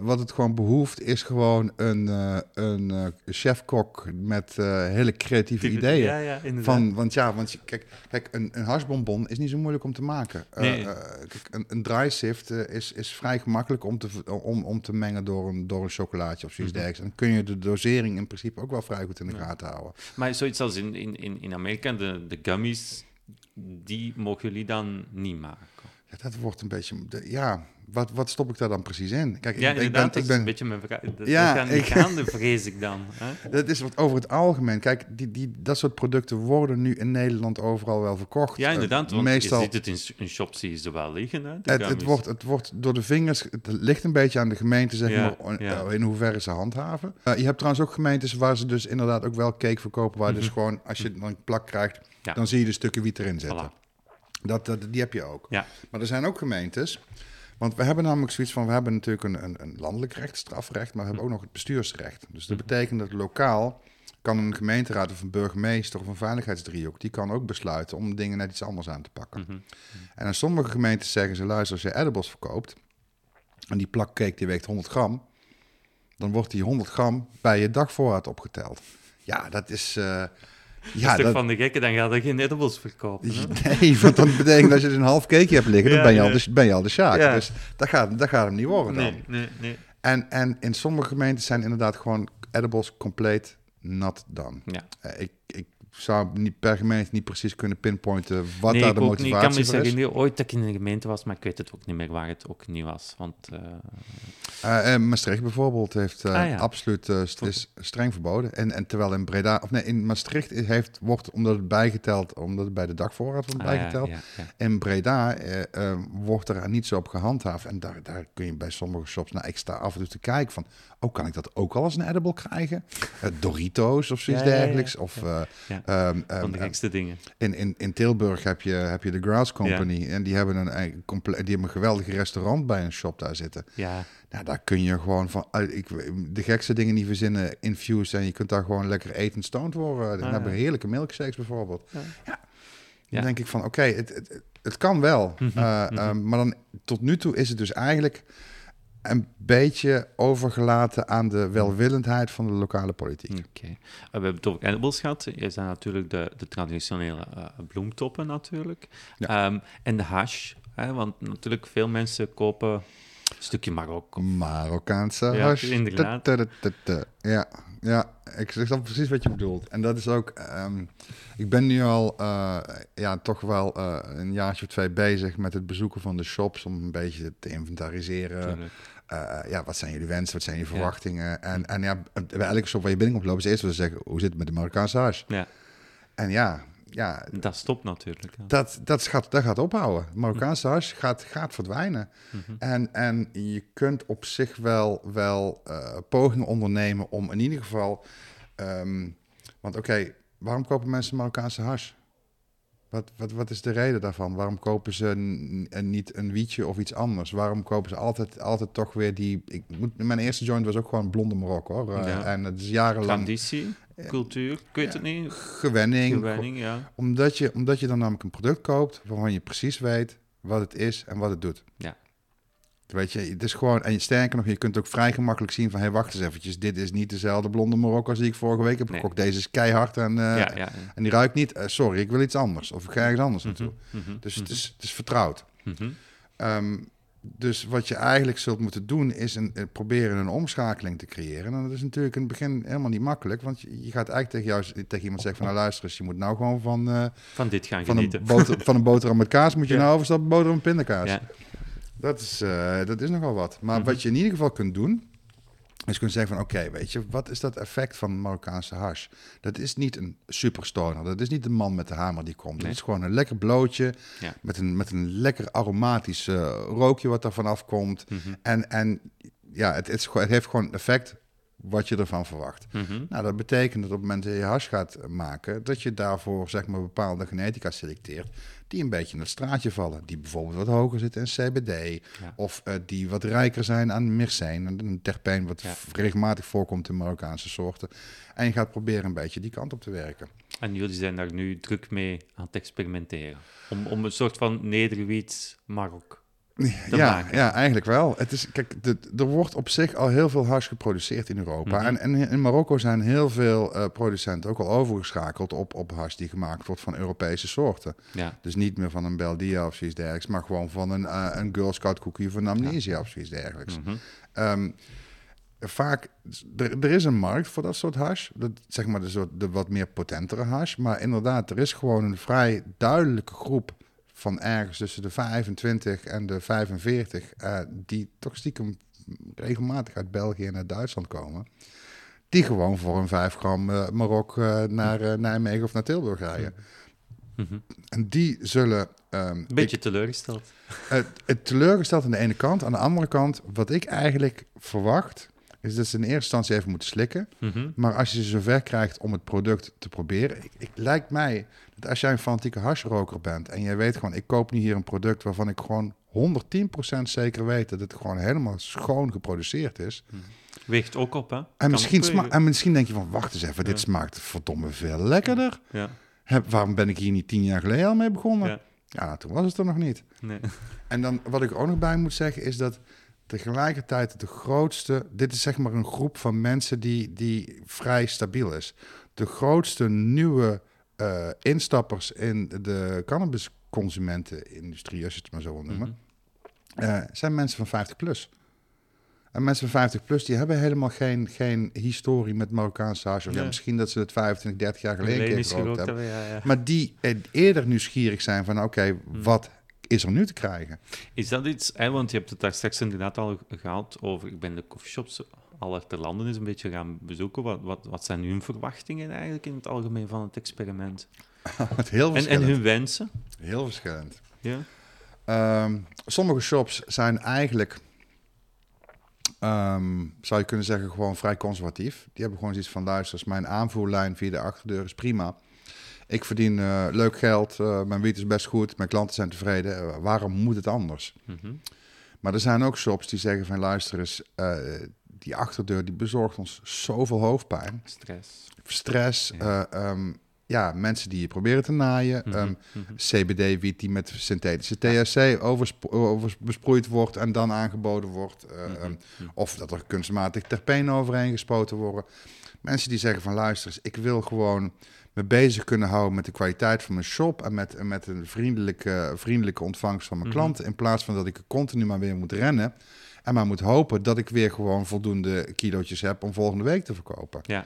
wat het gewoon behoeft, is gewoon een, eh, een eh, chef-kok met eh, hele creatieve ideeën. Ja, ja, inderdaad. Van, want ja, want kijk, kijk een, een hashbonbon is niet zo moeilijk om te maken. Eh, Nee. eh, kijk, een, een dry sift eh, is, is vrij gemakkelijk om te, om, om te mengen door een, door een chocolaatje of zoiets Mhm. dergelijks. En dan kun je de dosering in principe ook wel vrij goed in de Ja. gaten houden. Maar zoiets als in, in, in, in Amerika, de, de gummies, die mogen jullie dan niet maken. Ja, dat wordt een beetje, de- ja, wat, wat stop ik daar dan precies in? Kijk, Ja, ik, ik inderdaad, ben, ik is een ben, beetje mijn vraag. Ja, ik- gaande, vrees ik dan. Hè? dat is wat over het algemeen. Kijk, die, die, dat soort producten worden nu in Nederland overal wel verkocht. Ja, Eh, inderdaad, want meestal, je ziet het in, in shops, zie je ze wel liggen. Hè, Het, wordt, het wordt door de vingers, het ligt een beetje aan de gemeente, zeg Ja, maar, ja. eh, in hoeverre ze handhaven. Eh, je hebt trouwens ook gemeentes waar ze dus inderdaad ook wel cake verkopen, waar dus Mhm. gewoon, als je dan een plak krijgt, dan zie je de stukken wiet erin zitten. Voilà. Dat, dat, die heb je ook. Ja. Maar er zijn ook gemeentes, want we hebben namelijk zoiets van, we hebben natuurlijk een, een, een landelijk recht, strafrecht, maar we hebben ook nog het bestuursrecht. Dus dat Mhm. betekent dat lokaal kan een gemeenteraad of een burgemeester of een veiligheidsdriehoek, die kan ook besluiten om dingen net iets anders aan te pakken. Mhm. En in sommige gemeentes zeggen ze, luister, als je edibles verkoopt en die plak cake die weegt 100 gram, dan wordt die 100 gram bij je dagvoorraad opgeteld. Ja, dat is... eh, Ja, dat... dat, van de gekken, dan gaat er geen edibles verkopen. Hè? nee, want dat betekent als je dus een half cake hebt liggen, dan ben je, al de, ben je al de sjaak. Ja. Dus dat gaat, dat gaat hem niet worden dan. Nee, nee, nee. En, en in sommige gemeentes zijn inderdaad gewoon edibles compleet nat dan. Ja. Eh, ik, ik zou niet per gemeente niet precies kunnen pinpointen wat nee, daar de ik ook niet. Ik kan me motivatie voor is. herinneren ooit dat ik in een gemeente was, maar ik weet het ook niet meer waar het ook niet was. Want eh, Eh, eh, Maastricht bijvoorbeeld heeft eh, Ah, ja. absoluut st- is streng verboden. En, en terwijl in Breda, of nee, in Maastricht heeft, wordt, omdat het bijgeteld, omdat het bij de dagvoorraad wordt ah, bijgeteld. ja, ja. In Breda wordt er niet zo op gehandhaafd. En daar, daar kun je bij sommige shops, nou, ik sta af en toe te kijken van, oh, kan ik dat ook al als een edible krijgen? Doritos of zoiets dergelijks. Of eh, Ja. ehm, Van de gekste dingen. in, in, in Tilburg heb je, heb je de Grouse Company. En die hebben, een, eigen comple- die hebben een geweldig restaurant bij een shop daar zitten. Ja, Nou, daar kun je gewoon van uit- ik, de gekste dingen niet verzinnen, infused. En je kunt daar gewoon lekker eten stoned worden. Dan Ah, hebben heerlijke milkshakes bijvoorbeeld. Ja. Ja. Dan denk ik van, oké, het, het, het- het kan wel. Mhm, Eh, mhm. eh, maar dan tot nu toe is het dus eigenlijk een beetje overgelaten aan de welwillendheid van de lokale politiek. oké. Eh, we hebben het over edibles gehad. Er zijn natuurlijk de, de traditionele eh, bloemtoppen natuurlijk. Ehm, en de hash. Hè, want natuurlijk veel mensen kopen stukje Marokko. Marokkaanse Ja, hash. inderdaad. Ja, ja, ik snap precies wat je bedoelt. En dat is ook... ehm, ik ben nu al eh, ja, toch wel eh, een jaartje of twee bezig met het bezoeken van de shops... om een beetje te inventariseren. Eh, ja, wat zijn jullie wensen, wat zijn je Ja. verwachtingen? En, en ja, bij elke shop waar je binnenkomt lopen... is eerst wel zeggen, hoe zit het met de Marokkaanse hash? Ja, En ja, ja dat stopt natuurlijk. ja. dat, dat, gaat, dat gaat ophouden. Marokkaanse hash gaat, gaat verdwijnen. Mhm. En, en je kunt op zich wel, wel eh, pogingen ondernemen om in ieder geval... ehm, want oké, waarom kopen mensen Marokkaanse hash? Wat, wat, wat is de reden daarvan? Waarom kopen ze niet een wietje of iets anders? Waarom kopen ze altijd, altijd toch weer die... Ik mijn eerste joint was ook gewoon blonde Marokko. Hoor. Ja. En het is jarenlang Traditie, cultuur, weet het niet. gewenning. Gewenning, ja. Omdat je, omdat je dan namelijk een product koopt waarvan je precies weet wat het is en wat het doet. Ja. Weet je, het is gewoon, en je sterker nog, je kunt ook vrij gemakkelijk zien van, hé, wacht eens eventjes, dit is niet dezelfde blonde Marokko als die ik vorige week heb Nee. gekocht. Deze is keihard en, eh, ja, ja, ja. en die ruikt niet, eh, sorry, ik wil iets anders. Of ik ga ergens anders naartoe. Mhm, mhm, Dus mhm, het, is, het is vertrouwd. mhm. Dus wat je eigenlijk zult moeten doen, is een, eh, proberen een omschakeling te creëren. En dat is natuurlijk in het begin helemaal niet makkelijk, want je, gaat eigenlijk tegen, jou, tegen iemand zeggen van, nou luister eens, je moet nou gewoon van... eh, Van dit gaan van een, genieten. boter, van een boterham met kaas moet je Ja. nou overstappen op boterham met pindakaas. Ja. Dat, is, eh, dat is nogal wat. Maar Mhm. wat je in ieder geval kunt doen, is kunnen zeggen van oké, weet je, wat is dat effect van Marokkaanse hash? Dat is niet een superstoner. Dat is niet de man met de hamer die komt. Nee. Dat is gewoon een lekker blootje Ja. met, een, met een lekker aromatisch eh, rookje wat er vanaf komt. Mhm. En, en ja, het, is, het heeft gewoon een effect wat je ervan verwacht. Mhm. Nou, dat betekent dat op het moment dat je hash gaat maken, dat je daarvoor zeg maar bepaalde genetica selecteert die een beetje in het straatje vallen. Die bijvoorbeeld wat hoger zitten in CBD Ja. of eh, die wat rijker zijn aan myrceen, een terpeen wat Ja. regelmatig voorkomt in Marokkaanse soorten. En je gaat proberen een beetje die kant op te werken. En jullie zijn daar nu druk mee aan het experimenteren. Om, om een soort van nederwiet Marok. Te ja, maken. ja, eigenlijk wel. Het is, kijk, de, er wordt op zich al heel veel hash geproduceerd in Europa. Mhm. en, en in Marokko zijn heel veel eh, producenten ook al overgeschakeld op, op hash die gemaakt wordt van Europese soorten. Ja. Dus niet meer van een Beldia of zoiets dergelijks, maar gewoon van een, eh, een Girl Scout cookie van Amnesia of zoiets dergelijks. Mhm. Ehm, vaak, er, er is een markt voor dat soort hash. Dat, zeg maar de, soort, de wat meer potentere hash. Maar inderdaad, er is gewoon een vrij duidelijke groep van ergens tussen de 25 en de 45... eh, die toch stiekem regelmatig uit België en uit Duitsland komen. Die gewoon voor een 5 gram eh, Marok eh, naar Nijmegen of naar Tilburg rijden. Mhm. En die zullen... ehm, Een beetje teleurgesteld. het, teleurgesteld aan de ene kant. Aan de andere kant, wat ik eigenlijk verwacht, is dat ze in eerste instantie even moeten slikken. Mhm. Maar als je ze zover krijgt om het product te proberen, ik, ik, lijkt mij als jij een fanatieke hashroker bent en jij weet gewoon, ik koop nu hier een product waarvan ik gewoon 110% zeker weet dat het gewoon helemaal schoon geproduceerd is. Weegt ook op, hè? En Kan misschien, sma- wegen. en misschien denk je van, wacht eens even, dit smaakt verdomme veel lekkerder. Ja, Heb, waarom ben ik hier niet tien jaar geleden al mee begonnen? ja. Ja, toen was het er nog niet. Nee. En dan wat ik ook nog bij moet zeggen is dat tegelijkertijd de grootste, dit is zeg maar een groep van mensen die, die vrij stabiel is. De grootste nieuwe eh, instappers in de cannabisconsumentenindustrie, als je het maar zo wil noemen, Mhm. eh, zijn mensen van 50 plus. En mensen van 50 plus die hebben helemaal geen, geen historie met Marokkaanse hash. Of ja, misschien dat ze het 25, 30 jaar geleden keer gerookt hebben. hebben, ja, ja. Maar die eh, eerder nieuwsgierig zijn van oké, wat is er nu te krijgen? Is dat iets, hè, want je hebt het daar straks inderdaad al gehad over, ik ben de coffeeshops aller ter landen eens een beetje gaan bezoeken. Wat, wat, wat zijn hun verwachtingen eigenlijk in het algemeen van het experiment? Het heel En, en hun wensen? Heel verschillend. Ja. Ehm, sommige shops zijn eigenlijk, ehm, zou je kunnen zeggen, gewoon vrij conservatief. Die hebben gewoon zoiets van, luister, eens, mijn aanvoerlijn via de achterdeur is prima. Ik verdien eh, leuk geld, eh, mijn wiet is best goed, mijn klanten zijn tevreden. Eh, waarom moet het anders? Mhm. Maar er zijn ook shops die zeggen van, luister eens, die achterdeur die bezorgt ons zoveel hoofdpijn. Stress. Stress, Ja. ja, ja mensen die je proberen te naaien. Mhm, ehm, mhm. CBD-wiet die met synthetische THC over, besproeid wordt en dan aangeboden wordt. eh, Mhm, ehm. Of dat er kunstmatig terpenen overheen gespoten worden. Mensen die zeggen van luister eens, ik wil gewoon me bezig kunnen houden met de kwaliteit van mijn shop en met, en met een vriendelijke, vriendelijke ontvangst van mijn klanten. In plaats van dat ik er continu maar weer moet rennen. En maar moet hopen dat ik weer gewoon voldoende kilootjes heb om volgende week te verkopen. Ja.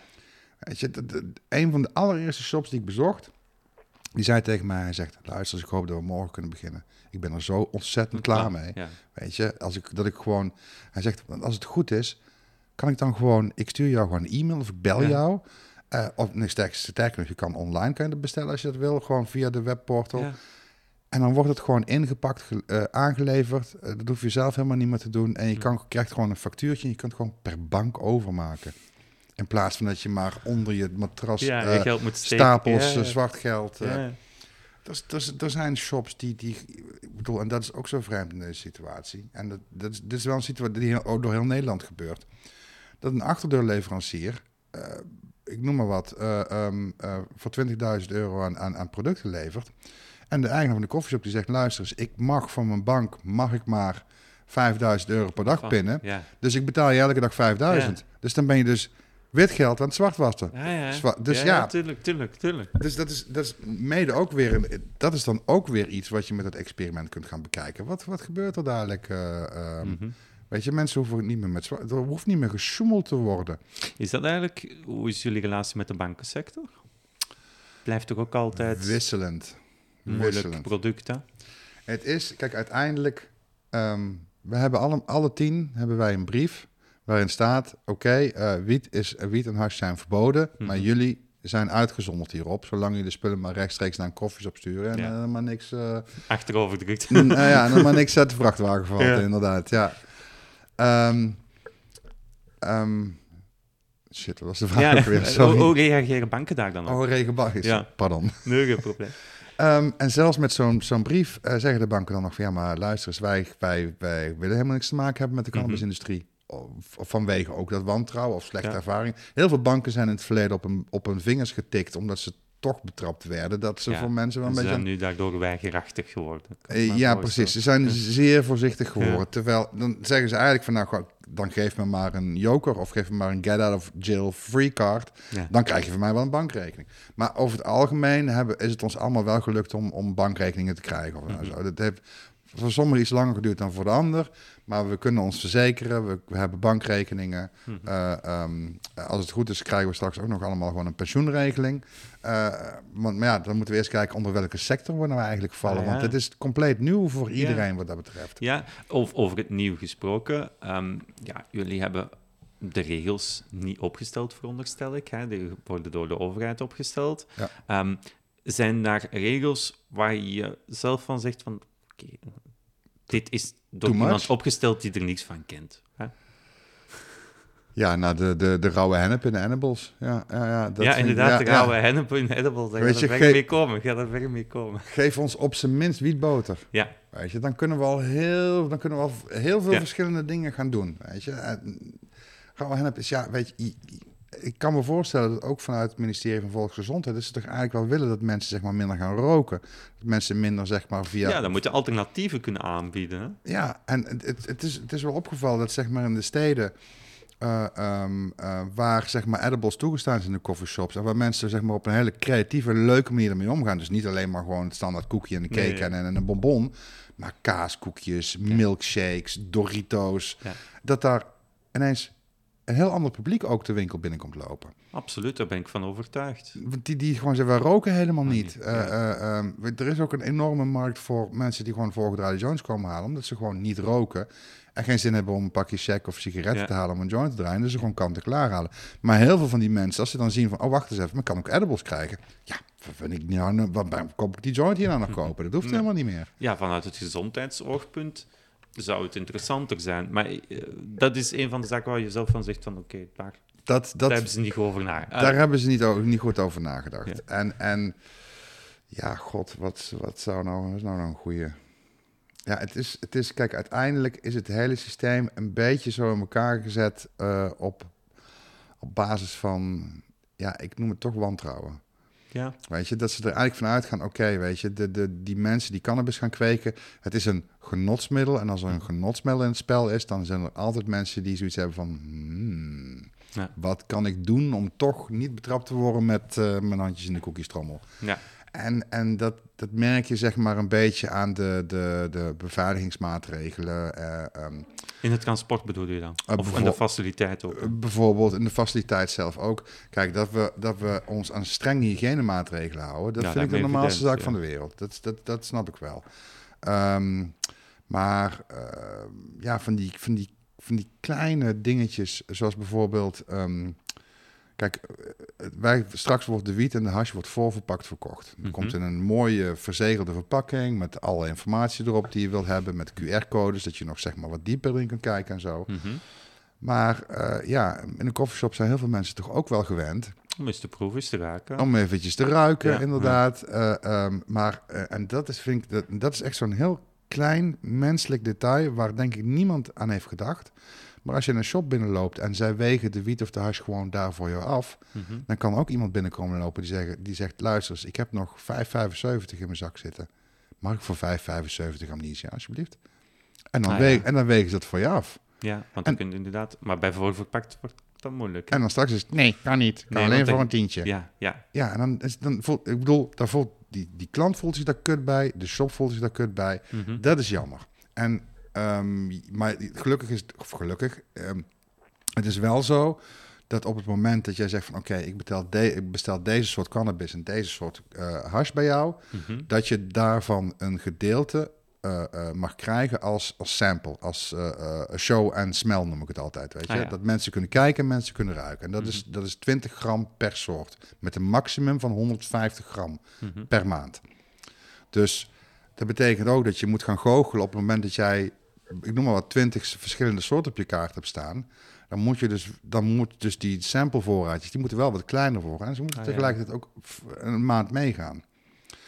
Weet je, dat- een van de allereerste shops die ik bezocht, die zei tegen mij, hij zegt, luister, ik hoop dat we morgen kunnen beginnen. Ik ben er zo ontzettend klaar mee. Ja. Weet je, als ik, dat ik gewoon, hij zegt, als het goed is, kan ik dan gewoon, ik stuur jou gewoon een e-mail of ik bel Ja. jou. Eh, of nee, sterker, sterker nog, je kan online kan je dat bestellen als je dat wil, gewoon via de webportal. Ja. En dan wordt het gewoon ingepakt, ge- eh, aangeleverd. Eh, dat hoef je zelf helemaal niet meer te doen. En je kan, krijgt gewoon een factuurtje en je kunt gewoon per bank overmaken. In plaats van dat je maar onder je matras Ja, eh, je geld moet stapels Ja, zwart geld. Er, zijn shops die, die, ik bedoel, en dat is ook zo vreemd in deze situatie. En dat, dat is, dit is wel een situatie die heel- ook door heel Nederland gebeurt. Dat een achterdeurleverancier, ik noem maar wat, eh, ehm, eh, voor 20.000 euro aan, aan, aan producten levert. En de eigenaar van de koffieshop die zegt, luister eens, ik mag van mijn bank, mag ik maar 5000 euro per dag Van- pinnen. Ja. Dus ik betaal je elke dag 5000. Dus dan ben je dus wit geld aan het zwart wassen. Ja, ja. Zwa- dus ja. tuurlijk, tuurlijk, tuurlijk. Dus dat is, dat is mede ook weer, een, dat is dan ook weer iets wat je met het experiment kunt gaan bekijken. Wat, wat gebeurt er dadelijk? eh, ehm, Mhm. Weet je, mensen hoeven niet meer met er hoeft niet meer gesjoemeld te worden. Is dat eigenlijk, hoe is jullie relatie met de bankensector? Blijft toch ook altijd Wisselend. Moeilijk Wisselend. product, hè? Het is, kijk, uiteindelijk, ehm, we hebben alle, alle tien hebben wij een brief waarin staat, oké, eh, wiet, is, wiet en hash zijn verboden, maar Mhm. jullie zijn uitgezonderd hierop, zolang jullie de spullen maar rechtstreeks naar een koffies opsturen en Ja. maar niks... eh, Achterover drukt. nou ja, en maar niks uit de vrachtwagen valt, Ja. inderdaad. Ja. Ehm, ehm, Shit, dat was de vraag Ja, ook weer. Sorry. hoe reageren banken daar dan op? Oh, regenbagjes. Ja. Pardon. Nee, geen probleem. Ehm, en zelfs met zo'n zo'n brief eh, zeggen de banken dan nog van... ja, maar luister eens, wij, wij, wij willen helemaal niks te maken hebben met de cannabisindustrie. Of, of vanwege ook dat wantrouwen of slechte Ja. ervaring. Heel veel banken zijn in het verleden op hun, op hun vingers getikt... omdat ze toch betrapt werden. Dat ze Ja. voor mensen wel een Ze beetje... zijn nu daardoor weigerachtig geworden. Eh, ja, precies. Ze zijn zeer voorzichtig geworden. Ja. Terwijl, dan zeggen ze eigenlijk van... nou, dan geef me maar een joker... of geef me maar een get out of jail free card... Ja. dan krijg je van mij wel een bankrekening. Maar over het algemeen hebben, is het ons allemaal wel gelukt... om, om bankrekeningen te krijgen. Of nou Mhm. zo. Dat heeft voor sommigen iets langer geduurd dan voor de ander... maar we kunnen ons verzekeren. We, we hebben bankrekeningen. Mhm. Eh, ehm, als het goed is, krijgen we straks ook nog allemaal gewoon een pensioenregeling. Eh, want, maar ja, dan moeten we eerst kijken onder welke sector we nou eigenlijk vallen. Ah, ja. Want het is compleet nieuw voor Ja. iedereen wat dat betreft. Ja, of over het nieuw gesproken. ehm, ja, jullie hebben de regels niet opgesteld, veronderstel ik. Hè? Die worden door de overheid opgesteld. Ja. Ehm, zijn daar regels waar je zelf van zegt van... Oké, dit is door Too iemand much? opgesteld die er niks van kent. Hè? Ja, nou, de, de, de rauwe hennep in de. Ja, ja, ja, dat ja, inderdaad, ja, de ja. rauwe hennep in edible. Daar Weet gaat je, er ver ge- mee komen. Gaat er ver mee komen. Geef ons op zijn minst wietboter. Ja, Weet je, dan kunnen we al heel, dan kunnen we al heel veel Ja. verschillende dingen gaan doen. Weet je, rauwe hennep is, ja, weet je, ik kan me voorstellen dat ook vanuit het ministerie van Volksgezondheid, dat ze toch eigenlijk wel willen dat mensen zeg maar minder gaan roken. Dat mensen minder zeg maar via ja. dan moet je alternatieven kunnen aanbieden. Ja, en het, het, is, het is wel opgevallen dat zeg maar in de steden eh, ehm, eh, waar zeg maar edibles toegestaan zijn in de coffeeshops en waar mensen zeg maar op een hele creatieve leuke manier ermee omgaan. Dus niet alleen maar gewoon het standaard koekje en een cake Nee, en, en een bonbon, maar kaaskoekjes, milkshakes, Doritos. Ja. Dat daar ineens een heel ander publiek ook de winkel binnenkomt lopen. Absoluut, daar ben ik van overtuigd. Die, die gewoon zeggen, we roken helemaal niet. niet, Eh, ja. eh, ehm, er is ook een enorme markt voor mensen die gewoon voorgedraaide joints komen halen, omdat ze gewoon niet roken. En geen zin hebben om een pakje check of sigaretten Ja. te halen om een joint te draaien. Dus ze gewoon kant-en-klaar halen. Maar heel veel van die mensen, als ze dan zien van... oh, wacht eens even, maar kan ook edibles krijgen. Ja, vind ik nou, nou, waarom koop ik die joint hier nou nog kopen? Dat hoeft Nee. helemaal niet meer. Ja, vanuit het gezondheidsoogpunt zou het interessanter zijn. Maar eh, dat is een van de zaken waar je zelf van zegt van oké, daar, Dat, daar dat, hebben ze niet over na. Ah, Daar hebben ze niet, niet goed over nagedacht. Ja. En, en ja, god, wat, wat zou nou, wat is nou, nou een goede... Ja, het is, het is, kijk, uiteindelijk is het hele systeem een beetje zo in elkaar gezet eh, op, op basis van, ja, ik noem het toch wantrouwen. Ja, Weet je, dat ze er eigenlijk van uitgaan, oké, weet je, de, de, die mensen die cannabis gaan kweken, het is een genotsmiddel. En als er een genotsmiddel in het spel is, dan zijn er altijd mensen die zoiets hebben van, hmm, Ja. wat kan ik doen om toch niet betrapt te worden met eh, mijn handjes in de cookiestrommel? ja, En, en dat, dat merk je zeg maar een beetje aan de, de, de beveiligingsmaatregelen. eh, ehm, in het transport bedoel je dan? Eh, of in de faciliteit ook? eh, bijvoorbeeld in de faciliteit zelf ook. Kijk, dat we, dat we ons aan strenge hygiënemaatregelen houden, dat Ja, vind ik de normaalste zaak van de wereld. Dat, dat, dat snap ik wel. Ehm, maar eh, ja, van die, van, die, van die kleine dingetjes, zoals bijvoorbeeld... ehm, kijk, eh, wij, straks wordt de wiet en de hash wordt voorverpakt verkocht. Het Mhm. komt in een mooie verzegelde verpakking met alle informatie erop die je wilt hebben, met QR-codes, dat je nog zeg maar wat dieper in kunt kijken en zo. Mhm. Maar eh, ja, in een koffieshop zijn heel veel mensen toch ook wel gewend Om eens te proeven, eens te raken. om eventjes te ruiken, Ja, inderdaad. Eh, ehm, maar, eh, en dat is, vind ik, dat, dat is echt zo'n heel klein menselijk detail waar denk ik niemand aan heeft gedacht. Maar als je in een shop binnenloopt en zij wegen de wiet of de hash gewoon daar voor jou af, Mhm. dan kan ook iemand binnenkomen lopen die, zeggen, die zegt, luister eens, ik heb nog 5,75 in mijn zak zitten. Mag ik voor 5,75 amnesia, alsjeblieft? En dan, Ah, we- ja. en dan wegen ze dat voor je af. Ja, want En- dan kun je inderdaad... Maar bij voorverpakt wordt dat moeilijk. hè? En dan straks is het, nee, kan niet. Kan Nee, alleen voor een tientje. Ja, Ja, ja. en dan, is, dan voelt, ik bedoel, daar voelt, die, die klant voelt zich daar kut bij, de shop voelt zich daar kut bij. Mhm. Dat is jammer. En, ehm, maar gelukkig is het, of gelukkig, ehm, het is wel zo dat op het moment dat jij zegt van oké, ik, de, ik bestel deze soort cannabis en deze soort eh hash bij jou, Mhm. dat je daarvan een gedeelte eh, eh, mag krijgen als, als sample, als show en smell noem ik het altijd. Weet je? Ah, ja. Dat mensen kunnen kijken en mensen kunnen ruiken. En dat, is, dat is 20 gram per soort, met een maximum van 150 gram Mhm. per maand. Dus dat betekent ook dat je moet gaan goochelen op het moment dat jij, ik noem maar wat, 20 verschillende soorten op je kaart hebt staan. dan moet je dus, dan moet dus die samplevoorraadjes, die moeten wel wat kleiner worden. En ze moeten Ah, tegelijkertijd ook een maand meegaan.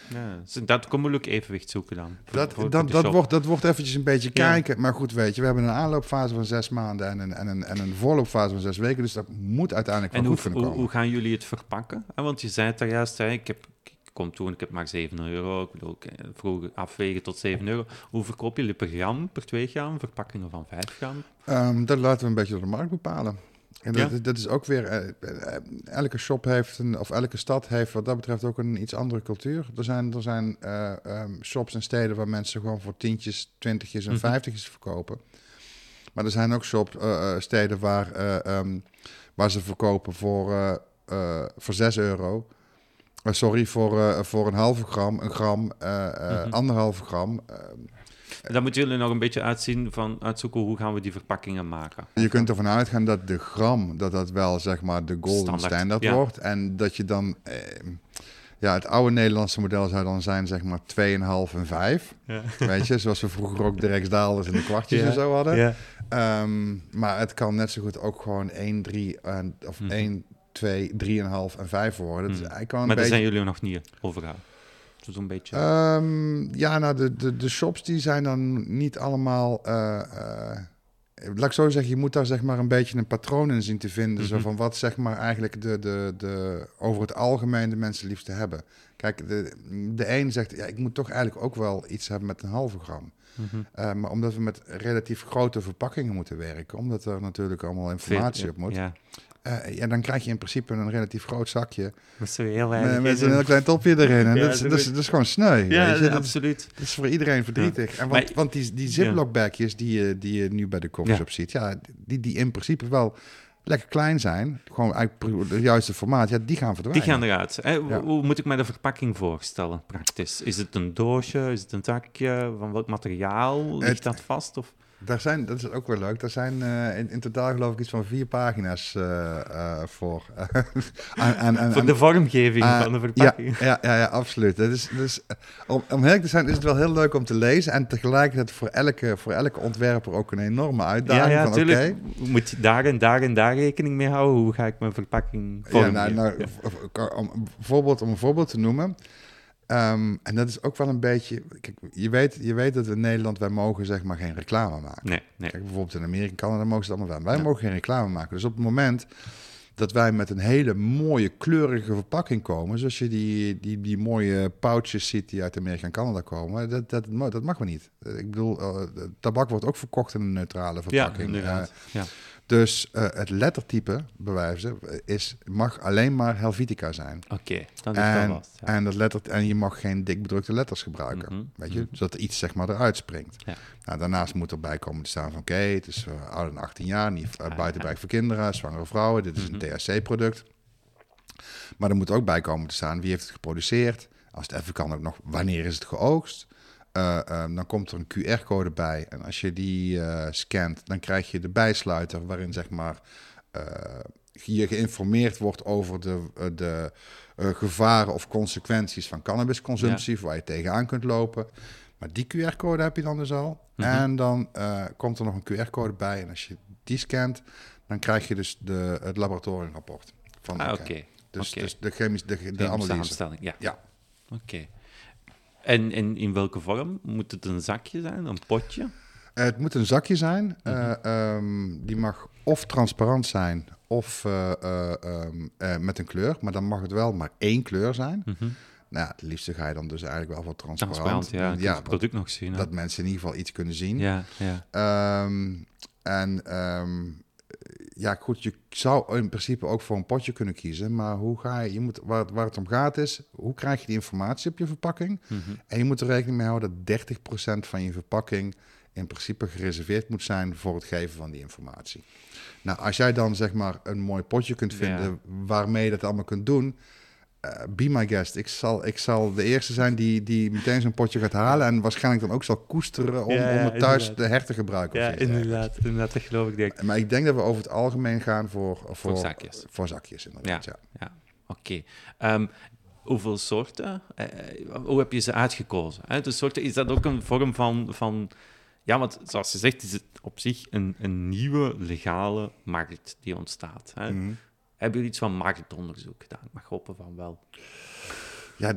Ja, dus dat kon moeilijk evenwicht zoeken dan. Dat, dat, dat, wordt, dat wordt eventjes een beetje Ja. kijken. Maar goed, weet je, we hebben een aanloopfase van zes maanden en een, en een, en een voorloopfase van zes weken. Dus dat moet uiteindelijk wel En goed hoe, kunnen hoe, komen. hoe gaan jullie het verpakken? Ah, Want je zei het daar juist, hè, ik, heb, ik kom toen, ik heb maar 7 euro. Ik bedoel, eh, vroeger afwegen tot 7 euro. Hoe verkoop jullie per gram, per 2 gram? Verpakkingen van 5 gram? Ehm, dat laten we een beetje door de markt bepalen. En dat, Ja. dat is ook weer, eh, eh, elke shop heeft, een, of elke stad heeft wat dat betreft ook een iets andere cultuur. Er zijn, er zijn eh, ehm, shops en steden waar mensen gewoon voor tientjes, twintigjes en Mhm. vijftigjes verkopen. Maar er zijn ook shop, steden waar, eh, ehm, waar ze verkopen voor, voor 6 euro. Eh, sorry, voor, eh, voor een halve gram, een gram, eh, eh, Mhm. anderhalve gram. Ehm, En dan moeten jullie nog een beetje uitzien van, uitzoeken hoe gaan we die verpakkingen maken. Je kunt ervan uitgaan dat de gram, dat dat wel zeg maar de golden Standaard, standard, ja. wordt. En dat je dan, eh, ja, het oude Nederlandse model zou dan zijn zeg maar 2,5 en 5. Ja. Weet je, zoals we vroeger ook de Rijksdaalders en de kwartjes Ja, en zo hadden. Ja. Ehm, maar het kan net zo goed ook gewoon 1, 3 en, of Mhm. 1, 2, 3,5 en 5 worden. Dus hij kan een Maar daar beetje... zijn jullie nog niet over uit. Zo'n beetje. Ehm, ja, nou, de, de, de shops die zijn dan niet allemaal. eh, eh, laat ik zo zeggen, je moet daar zeg maar een beetje een patroon in zien te vinden. Zo Mhm. van wat zeg maar eigenlijk de, de, de, over het algemeen de mensen liefst hebben. Kijk, de, de een zegt, ja, ik moet toch eigenlijk ook wel iets hebben met een halve gram. Mhm. Eh, maar omdat we met relatief grote verpakkingen moeten werken, omdat er natuurlijk allemaal informatie op moet. Ja, eh, ja, dan krijg je in principe een relatief groot zakje met heel met, met een heel klein topje erin. En Ja, dat, is, dat, is, goed. dat is gewoon sneu. Ja, weet je? Dat absoluut. dat is voor iedereen verdrietig. En want, Maar- want die, die ziplockbagjes die je, die je nu bij de coffeeshop ziet, ja, die, die in principe wel lekker klein zijn, gewoon eigenlijk de juiste formaat, ja, die gaan Die verdwijnen. gaan eruit. Hè? Hoe- Ja. Hoe moet ik mij de verpakking voorstellen, praktisch? Is het een doosje? Is het een zakje? Van welk materiaal? Ligt Het- dat vast? Of? Daar zijn, dat is ook wel leuk. Daar zijn eh, in, in totaal geloof ik iets van vier pagina's eh, eh, voor. en, Voor de vormgeving van de verpakking. ja, ja, ja, absoluut. Dat is, dus, om, om te zijn is het wel heel leuk om te lezen. En tegelijkertijd voor elke, voor elke ontwerper ook een enorme uitdaging. ja, van, Moet je daar en daar en daar rekening mee houden? Hoe ga ik mijn verpakking Ja, nou, nou, om, een voorbeeld, om een voorbeeld te noemen. Ehm, en dat is ook wel een beetje. Kijk, je, weet, je weet dat in Nederland wij mogen zeg maar geen reclame maken. Nee, nee. Kijk, bijvoorbeeld in Amerika, Canada mogen ze het allemaal wel. Wij Ja. mogen geen reclame maken. Dus op het moment dat wij met een hele mooie kleurige verpakking komen, zoals je die, die, die mooie pouches ziet die uit Amerika en Canada komen, dat, dat, dat mag we niet. Ik bedoel, eh, tabak wordt ook verkocht in een neutrale Ja, verpakking. inderdaad. Eh, ja. Dus eh, het lettertype, bewijzen, is, mag alleen maar Helvetica zijn. Oké, dan is dat En, vast. Ja. en, dat letter, en je mag geen dik bedrukte letters gebruiken. Mhm, Weet je, mhm. zodat er iets zeg maar eruit springt. Ja. Nou, daarnaast moet erbij komen te staan van oké, het is uh, ouder dan 18 jaar, niet uh, voor kinderen, zwangere vrouwen, dit is Mhm. een THC-product. Maar er moet ook bij komen te staan wie heeft het geproduceerd. Als het even kan ook nog, wanneer is het geoogst? Uh, uh, dan komt er een QR-code bij. En als je die uh, scant, dan krijg je de bijsluiter waarin zeg maar uh, je geïnformeerd wordt over de, de gevaren of consequenties van cannabisconsumptie, ja. waar je tegenaan kunt lopen. Maar die QR-code heb je dan dus al. Mhm. Mm -hmm. En dan komt er nog een QR-code bij. En als je die scant, dan krijg je dus de, het laboratoriumrapport. Van ah, oké. Okay. Dus, okay. dus de chemische, de, de analyse. Ja. ja. Oké. Okay. En, en in welke vorm? Moet het een zakje zijn, een potje? Uh, het moet een zakje zijn. Uh, um, die mag of transparant zijn of uh, um, met een kleur. Maar dan mag het wel maar één kleur zijn. Mm -hmm. Nou, het liefste ga je dan dus eigenlijk wel voor transparant. Transparant, ja. ja het product nog zien. Hè? Dat mensen in ieder geval iets kunnen zien. Ja, ja. Um, en um, ja, goed, je zou in principe ook voor een potje kunnen kiezen. Maar hoe ga je, je moet, waar, waar het om gaat is, hoe krijg je die informatie op je verpakking? Mhm. Mm -hmm. En je moet er rekening mee houden dat 30% van je verpakking in principe gereserveerd moet zijn voor het geven van die informatie. Nou, als jij dan zeg maar een mooi potje kunt vinden ja. waarmee je dat allemaal kunt doen, uh, be my guest. Ik zal, ik zal de eerste zijn die, die meteen zo'n potje gaat halen en waarschijnlijk dan ook zal koesteren om, ja, ja, om het thuis inderdaad. de her te gebruiken. Ja, inderdaad, inderdaad, dat geloof ik denk. Maar ik denk dat we over het algemeen gaan voor, voor, voor zakjes. Voor zakjes, inderdaad, ja. ja. ja. Oké. Okay. Um, hoeveel soorten? Uh, hoe heb je ze uitgekozen? Hè? De soorten, is dat ook een vorm van, van Ja, want zoals je zegt, is het op zich een, een nieuwe legale markt die ontstaat. Hè? Mhm. Hebben jullie iets van marktonderzoek gedaan? Ik mag hopen van wel. Ja,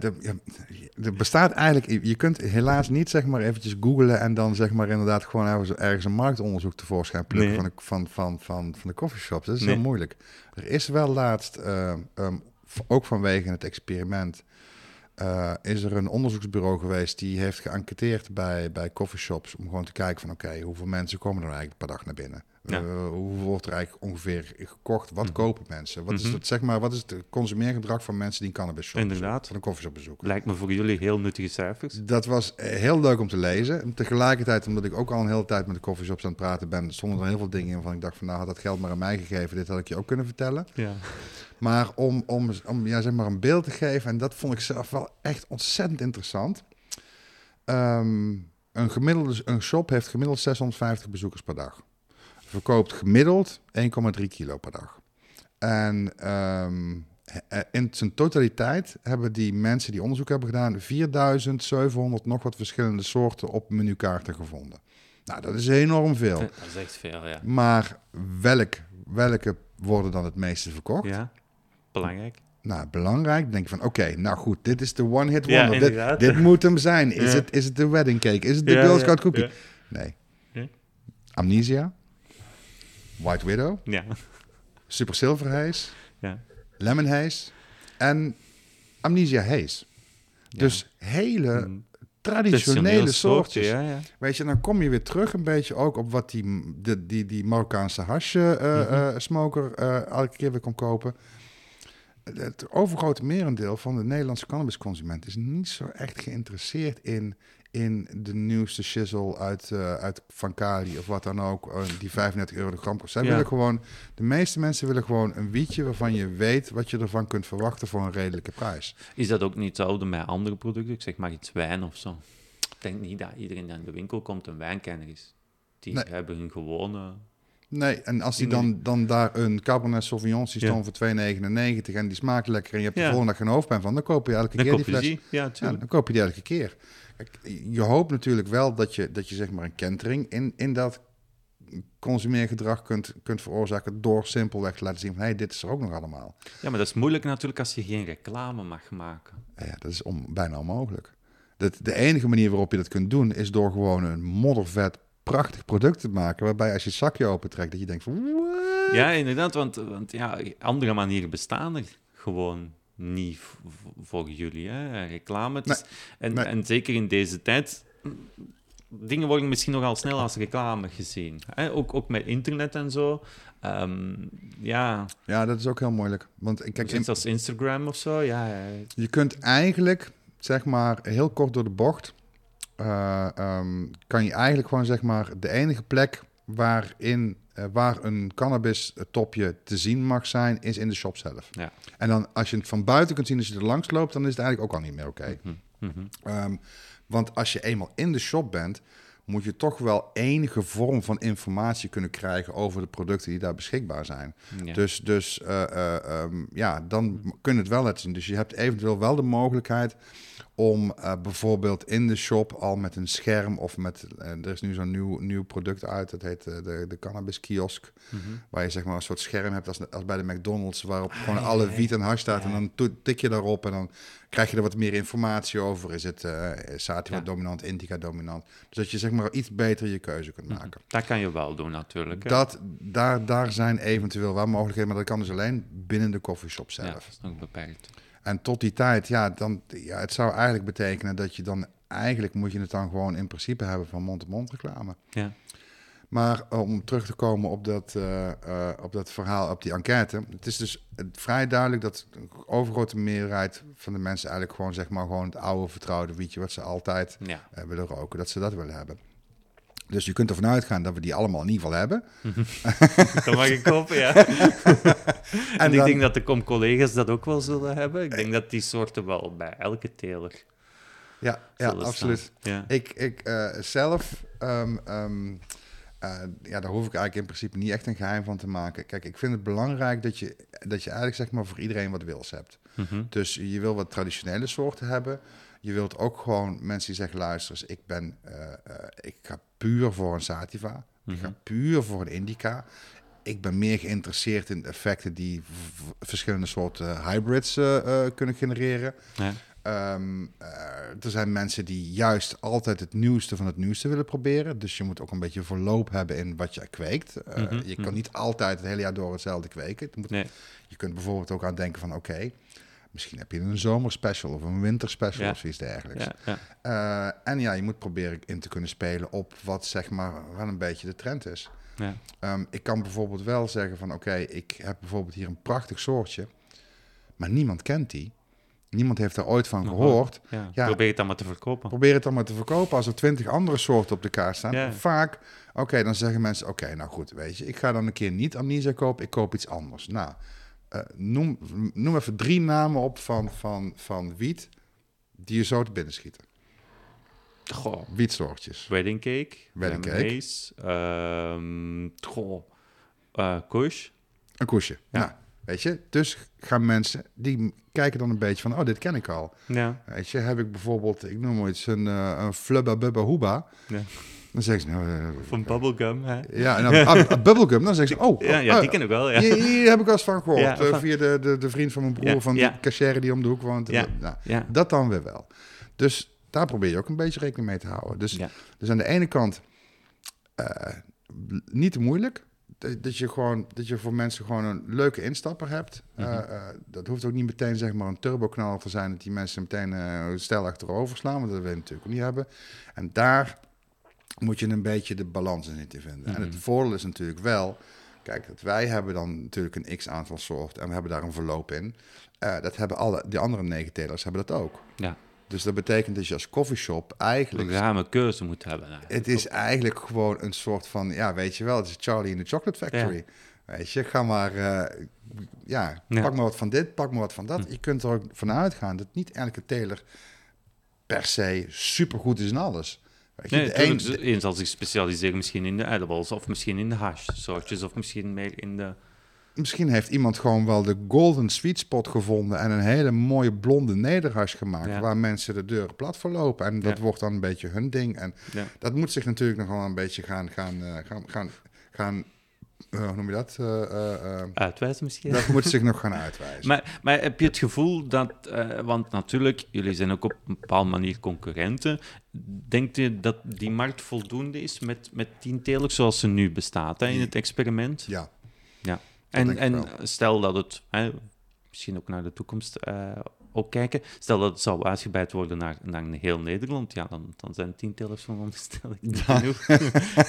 er bestaat eigenlijk... Je kunt helaas niet zeg maar eventjes googlen... en dan zeg maar inderdaad gewoon ergens, ergens een marktonderzoek tevoorschijn plukken Nee. van, de, van, van, van, van de coffeeshops. Dat is Nee. heel moeilijk. Er is wel laatst, eh, ehm, ook vanwege het experiment... eh, is er een onderzoeksbureau geweest die heeft geënquêteerd bij, bij coffeeshops... om gewoon te kijken van oké, hoeveel mensen komen er eigenlijk per dag naar binnen? Ja. Eh, hoeveel wordt er eigenlijk ongeveer gekocht? Wat Mhm. kopen mensen? Wat, Mhm. is het, zeg maar, wat is het consumeergedrag van mensen die een cannabis shop Inderdaad. van een coffeeshop bezoeken? Lijkt me voor jullie heel nuttige cijfers. Dat was eh, heel leuk om te lezen. En Tegelijkertijd, omdat ik ook al een hele tijd met de coffeeshops aan het praten ben, stonden er heel veel dingen in van ik dacht van nou had dat geld maar aan mij gegeven, dit had ik je ook kunnen vertellen. Ja. Maar om, om, om ja, zeg maar een beeld te geven, en dat vond ik zelf wel echt ontzettend interessant. Ehm, een, gemiddelde, een shop heeft gemiddeld 650 bezoekers per dag. Verkoopt gemiddeld 1,3 kilo per dag. En ehm, eh, in zijn totaliteit hebben die mensen die onderzoek hebben gedaan 4700 nog wat verschillende soorten op menukaarten gevonden. Nou, dat is enorm veel. Dat is echt veel, ja. Maar welk, welke worden dan het meeste verkocht? Ja, belangrijk. Nou, belangrijk. Denk van, oké, nou goed, dit is de one-hit Ja, wonder. dit, moet hem zijn. Is, Ja. het, is het de wedding cake? Is het de Ja, Girl ja, Scout cookie? Nee. Ja. Amnesia. White Widow. Ja. Super Silver Haze. Ja. Lemon Haze. En Amnesia Haze. Dus hele Mm. traditionele soortje, soortjes. Ja, ja. Weet je, dan kom je weer terug een beetje ook op wat die, die, die, die Marokkaanse hasje eh, Mhm. eh, smoker eh, elke keer weer kon kopen. Het overgrote merendeel van de Nederlandse cannabisconsument is niet zo echt geïnteresseerd in, in de nieuwste shizzle uit, eh, uit Van Kali of wat dan ook, eh, die 35 euro de gram kost. Zij Ja. willen gewoon, de meeste mensen willen gewoon een wietje waarvan je weet wat je ervan kunt verwachten voor een redelijke prijs. Is dat ook niet hetzelfde met andere producten? Ik zeg maar iets wijn of zo. Ik denk niet dat iedereen die aan de winkel komt een wijnkenner is. Die Nee. hebben hun gewone... Nee, en als die dan, dan daar een Cabernet Sauvignon ziet Ja. staan voor 2,99 en die smaakt lekker en je hebt Ja. de volgende dag geen hoofdpijn van, dan koop je elke Dan keer die koop je fles. die. Ja, Ja, dan koop je die elke keer. Je hoopt natuurlijk wel dat je, dat je zeg maar een kentering in, in dat consumeergedrag kunt, kunt veroorzaken door simpelweg te laten zien van hé, hey, dit is er ook nog allemaal. Ja, maar dat is moeilijk natuurlijk als je geen reclame mag maken. Ja, dat is om, bijna onmogelijk. Dat, de enige manier waarop je dat kunt doen is door gewoon een moddervet prachtig product te maken waarbij als je het zakje opentrekt dat je denkt van what? Ja, inderdaad, want, want ja, andere manieren bestaan er gewoon niet voor jullie. Hè? Reclame. Is- en, nee. en zeker in deze tijd, dingen worden misschien nogal snel als reclame gezien. Hè? Ook, ook met internet en zo. Ehm, ja, Ja, dat is ook heel moeilijk. Want kijk, in, als Instagram of zo. Ja, ja. Je kunt eigenlijk, zeg maar, heel kort door de bocht, eh, ehm, kan je eigenlijk gewoon, zeg maar, de enige plek waarin, eh, waar een cannabis topje te zien mag zijn, is in de shop zelf. Ja. En dan, als je het van buiten kunt zien als je er langs loopt, dan is het eigenlijk ook al niet meer oké. Mhm, mhm. Ehm, want als je eenmaal in de shop bent, moet je toch wel enige vorm van informatie kunnen krijgen over de producten die daar beschikbaar zijn. Ja. Dus, dus eh, eh, ehm, ja, dan kun je het wel laten zien. Dus je hebt eventueel wel de mogelijkheid om eh, bijvoorbeeld in de shop al met een scherm of met... eh, er is nu zo'n nieuw, nieuw product uit, dat heet eh, de, de cannabis kiosk. Mhm. Waar je zeg maar een soort scherm hebt als, als bij de McDonald's, waarop gewoon Ah, ja, alle wiet en hash staat. En dan tik je daarop en dan krijg je er wat meer informatie over. Is het sativa Ja. dominant, indica dominant? Dus dat je zeg maar iets beter je keuze kunt Mhm. maken. Dat kan je wel doen, natuurlijk. hè. Dat, daar, daar zijn eventueel wel mogelijkheden, maar dat kan dus alleen binnen de coffeeshop zelf. dat is nog beperkt. En tot die tijd, ja, dan, ja, het zou eigenlijk betekenen dat je dan, eigenlijk moet je het dan gewoon in principe hebben van mond-to-mond reclame. Ja. Maar om terug te komen op dat, eh, eh, op dat verhaal, op die enquête. Het is dus vrij duidelijk dat de overgrote meerderheid van de mensen eigenlijk gewoon, zeg maar, gewoon het oude vertrouwde wietje wat ze altijd Ja. willen roken, dat ze dat willen hebben. Dus je kunt ervan uitgaan dat we die allemaal in ieder geval hebben. Dat mag ik hopen, ja. en ik dan- denk dat de com-collega's dat ook wel zullen hebben. Ik denk dat die soorten wel bij elke teler Ja, ja absoluut. Ja. Ik, ik eh, zelf, ehm, ehm, eh, ja, daar hoef ik eigenlijk in principe niet echt een geheim van te maken. Kijk, ik vind het belangrijk dat je, dat je eigenlijk zeg maar voor iedereen wat wils hebt. Mhm. Dus je wil wat traditionele soorten hebben. Je wilt ook gewoon mensen die zeggen, luister eens, ik ben, eh, eh, ik ga puur voor een sativa. Ik ga Mhm. puur voor een indica. Ik ben meer geïnteresseerd in de effecten die verschillende soorten hybrids eh, kunnen genereren. Ja. Ehm, eh, er zijn mensen die juist altijd het nieuwste van het nieuwste willen proberen. Dus je moet ook een beetje verloop hebben in wat je kweekt. Mhm, Je kan mhm. niet altijd het hele jaar door hetzelfde kweken. Het moet, Nee. Je kunt bijvoorbeeld ook aan denken van oké, misschien heb je een zomerspecial of een winterspecial Ja. of zoiets dergelijks. Ja, ja. Eh, en ja, je moet proberen in te kunnen spelen op wat zeg maar wel een beetje de trend is. Ja. Ehm, ik kan bijvoorbeeld wel zeggen van oké, ik heb bijvoorbeeld hier een prachtig soortje, maar niemand kent die. Niemand heeft daar ooit van gehoord. Ja. Ja. Probeer het dan maar te verkopen. Probeer het dan maar te verkopen als er twintig andere soorten op de kaart staan. Ja. Vaak, oké, dan zeggen mensen, oké, nou goed, weet je, ik ga dan een keer niet amnesia kopen, ik koop iets anders. Nou, eh, noem, noem even drie namen op van, van, van wiet die je zo te binnen schieten. Goh. Wietsoortjes. Wedding cake. Wedding eh, cake. mace, ehm, goh. eh, kush. Een koesje. Ja. Nou, weet je, dus gaan mensen, die kijken dan een beetje van, oh, dit ken ik al. Ja. Weet je, heb ik bijvoorbeeld, ik noem maar iets, een, eh, een flubba bubba hoeba. Ja. Dan zeggen ze, nou, eh, Van bubblegum, hè? ja, en dan ah, ah, bubblegum, dan zeggen ze, oh, Ja, ja, die ah, ken ik wel, ja. Hier, hier heb ik wel eens van gehoord. Eh, van- via de, de, de vriend van mijn broer, van ja. die cashier die om de hoek woont. Ja. Nou, Ja. dat dan weer wel. Dus daar probeer je ook een beetje rekening mee te houden. Dus, Ja. dus aan de ene kant eh, niet te moeilijk. Dat je, gewoon, dat je voor mensen gewoon een leuke instapper hebt. Mhm. Dat hoeft ook niet meteen zeg maar, een turboknal te zijn... dat die mensen meteen eh stijl achterover slaan. Want dat wil je natuurlijk niet hebben. En daar moet je een beetje de balans in te vinden. En het Mhm. voordeel is natuurlijk wel... Kijk, dat wij hebben dan natuurlijk een x-aantal soorten... en we hebben daar een verloop in. Eh, dat hebben alle, die andere negentelers hebben dat ook. Ja. Dus dat betekent dat je als coffeeshop eigenlijk... Een ruime keuze moet hebben. eigenlijk. Het is eigenlijk gewoon een soort van, ja, weet je wel, het is Charlie in the Chocolate Factory. Weet je, ga maar, eh, ja, Ja. pak maar wat van dit, pak maar wat van dat. Hm. Je kunt er ook vanuit gaan dat niet elke teler per se supergoed is in alles. Weet je, Nee, de natuurlijk, een- de een zal zich specialiseren misschien in de edibles, of misschien in de hash soortjes, of misschien meer in de... misschien heeft iemand gewoon wel de golden sweet spot gevonden en een hele mooie blonde nederhash gemaakt, Ja. waar mensen de deuren plat voor lopen. En dat Ja. wordt dan een beetje hun ding. En Ja. dat moet zich natuurlijk nog wel een beetje gaan, gaan, eh, gaan, gaan, gaan hoe noem je dat? Eh, eh, eh, Uitwijzen misschien? Dat moet zich nog gaan uitwijzen. Maar, maar heb je het gevoel dat, want natuurlijk, jullie zijn ook op een bepaalde manier concurrenten. Denkt je dat die markt voldoende is met, met tien telers zoals ze nu bestaat hè, in het experiment? ja, Ja. En, en stel dat het, hè, misschien ook naar de toekomst ook kijken, stel dat het zou uitgebreid worden naar, naar heel Nederland, ja, dan, dan zijn tien van onderstelling niet genoeg.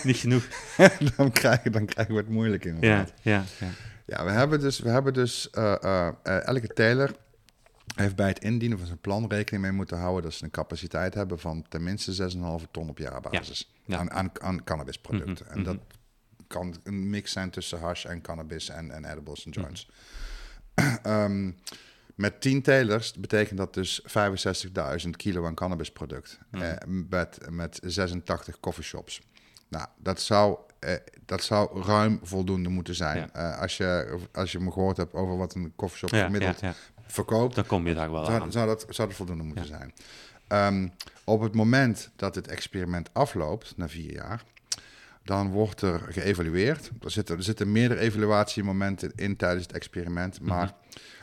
niet genoeg. dan, krijgen, dan krijgen we het moeilijk Ja, inderdaad. ja, ja. Ja, we hebben dus, we hebben dus eh, eh, eh, elke teler heeft bij het indienen van zijn plan rekening mee moeten houden dat ze een capaciteit hebben van tenminste 6,5 ton op jaarbasis Ja, ja. Aan, aan, aan cannabisproducten. Mhm, En dat kan een mix zijn tussen hash en cannabis en, en edibles en joints. Ehm, met 10 telers betekent dat dus 65.000 kilo aan cannabisproduct. Mhm. eh, met, met 86 coffeeshops. Nou, dat zou, eh, dat zou ruim voldoende moeten zijn. Ja. Eh, als, je, als je me gehoord hebt over wat een coffeeshop Ja, gemiddeld ja, verkoopt, Dan kom je daar wel aan. zou, zou, dat, zou dat voldoende moeten zijn. Ehm, op het moment dat het experiment afloopt, na vier jaar, dan wordt er geëvalueerd. Er zitten, er zitten meerdere evaluatiemomenten in tijdens het experiment, Mhm. maar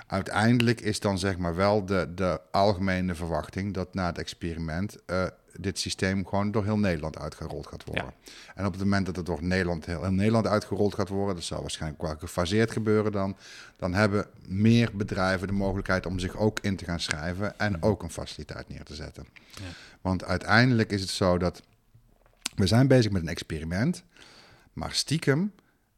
uiteindelijk is dan zeg maar wel de, de algemene verwachting dat na het experiment eh, dit systeem gewoon door heel Nederland uitgerold gaat worden. En op het moment dat het door Nederland, heel, heel Nederland uitgerold gaat worden, dat zal waarschijnlijk wel gefaseerd gebeuren dan, dan hebben meer bedrijven de mogelijkheid om zich ook in te gaan schrijven en ook een faciliteit neer te zetten. Ja. Want uiteindelijk is het zo dat we zijn bezig met een experiment, maar stiekem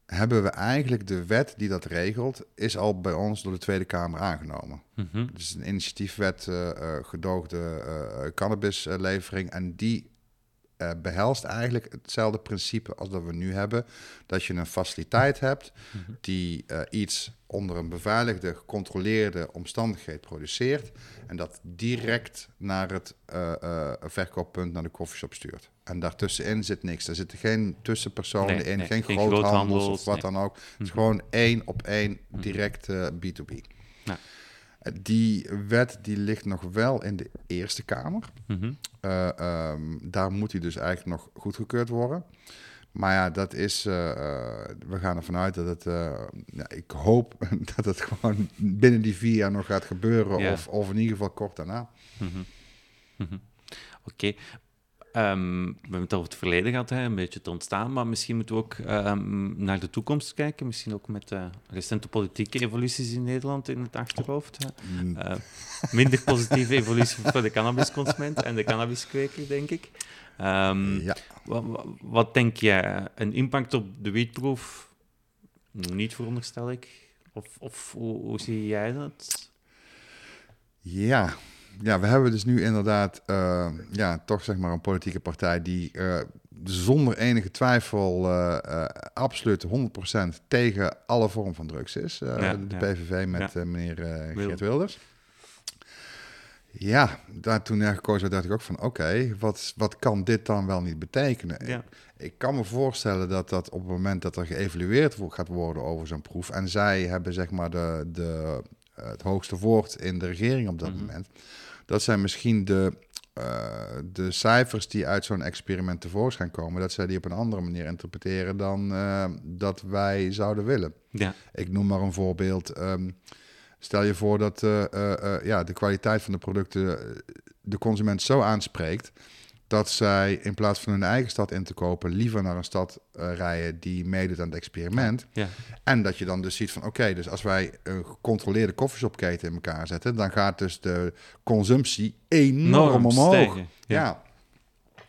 hebben we eigenlijk de wet die dat regelt, is al bij ons door de Tweede Kamer aangenomen. Mhm. Het is een initiatiefwet, eh, eh, gedoogde eh, cannabislevering. En die eh, behelst eigenlijk hetzelfde principe als dat we nu hebben. Dat je een faciliteit hebt Mhm. die eh, iets onder een beveiligde, gecontroleerde omstandigheid produceert. En dat direct naar het eh, verkooppunt, naar de koffieshop stuurt. En daartussenin zit niks. Er zitten geen tussenpersonen Nee, in, nee, geen, groothandels groothandels, of wat nee. dan ook. Het is Mhm. gewoon één op één direct eh, B2B. Die wet die ligt nog wel in de Eerste Kamer. Mhm. Eh, ehm, daar moet hij dus eigenlijk nog goedgekeurd worden. Maar ja, dat is. eh, eh, we gaan ervan uit dat het. ja, ik hoop dat het gewoon binnen die vier jaar nog gaat gebeuren. Of, of in ieder geval kort daarna. Mhm. Mhm. Oké. Ehm, we hebben het over het verleden gehad, hè, een beetje te ontstaan, maar misschien moeten we ook ehm, naar de toekomst kijken. Misschien ook met de recente politieke evoluties in Nederland in het achterhoofd. Mm, Eh, minder positieve evolutie voor de cannabisconsument en de cannabiskweker, denk ik. Ehm, ja. wa- wa- wat, denk jij? Een impact op de wietproef? Niet veronderstel ik. Of, of hoe, hoe zie jij dat? Ja. Ja, we hebben dus nu inderdaad. eh, ja, toch zeg maar een politieke partij die. eh, zonder enige twijfel eh, absoluut 100% tegen alle vorm van drugs is. Ja, de ja. PVV met Ja. meneer. Geert Wilders. Ja, daar, toen er gekozen werd, dacht ik ook van... oké, wat, wat kan dit dan wel niet betekenen? Ja. Ik kan me voorstellen dat dat op het moment dat er geëvalueerd gaat worden over zo'n proef... en zij hebben zeg maar de, de, het hoogste woord in de regering op dat Mhm. moment... dat zij misschien de, eh, de cijfers die uit zo'n experiment tevoorschijn komen... dat zij die op een andere manier interpreteren dan eh, dat wij zouden willen. Ja. Ik noem maar een voorbeeld. ehm, stel je voor dat eh, ja, de kwaliteit van de producten de consument zo aanspreekt dat zij in plaats van hun eigen stad in te kopen, liever naar een stad eh, rijden die meedoet aan het experiment. Ja. En dat je dan dus ziet van oké, dus als wij een gecontroleerde koffieshopketen in elkaar zetten, dan gaat dus de consumptie enorm Norm omhoog. Ja.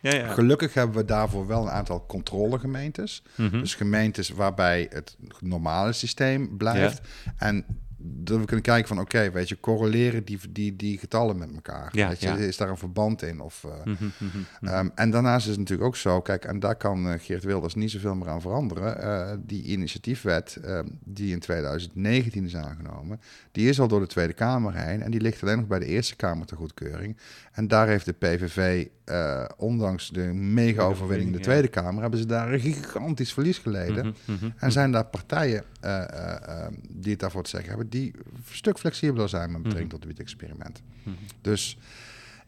Ja, ja. gelukkig hebben we daarvoor wel een aantal controlegemeentes. Mhm. Dus gemeentes waarbij het normale systeem blijft. En dat we kunnen kijken van, oké, weet je, correleren die, die, die getallen met elkaar? Ja, weet je, ja. Is daar een verband in? Of, eh, Mhm, mhm, mhm. Ehm, en daarnaast is het natuurlijk ook zo, kijk, en daar kan eh, Geert Wilders niet zoveel meer aan veranderen. Eh, die initiatiefwet ehm, die in 2019 is aangenomen, die is al door de Tweede Kamer heen en die ligt alleen nog bij de Eerste Kamer ter goedkeuring. En daar heeft de PVV, ondanks de mega-overwinning in de Ja. Tweede Kamer, hebben ze daar een gigantisch verlies geleden. En zijn daar partijen eh, eh, eh, die het daarvoor te zeggen hebben, die een stuk flexibeler zijn met betrekking tot het wiet-experiment. mhm. Dus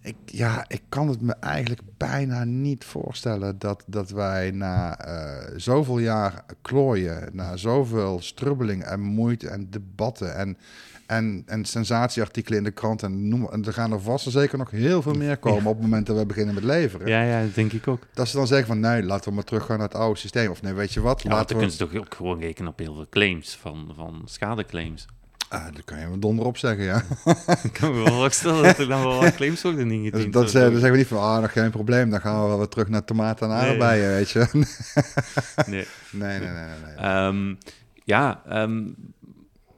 ik, ja, ik kan het me eigenlijk bijna niet voorstellen dat, dat wij na eh, zoveel jaar klooien, na zoveel strubbeling en moeite en debatten en, en, en sensatieartikelen in de krant en noem en er gaan er vast en zeker nog heel veel meer komen op het moment dat we beginnen met leveren. Ja, ja, dat denk ik ook. Dat ze dan zeggen van nee, laten we maar teruggaan naar het oude systeem. Of nee, weet je wat, Ja, laten dan we... kun je toch ook gewoon rekenen op heel veel claims, van, van schadeclaims. Ah, daar kan je me donder op zeggen, ja. Ik kan me wel voorstellen dat er dan wel wat claims worden Dus ingediend. dat zeggen, dan zeggen we niet van, ah, nog geen probleem, dan gaan we wel weer terug naar tomaten en Nee. aardbeien, weet je. Nee. Nee, nee, nee, nee. nee. Ehm, ja, ehm,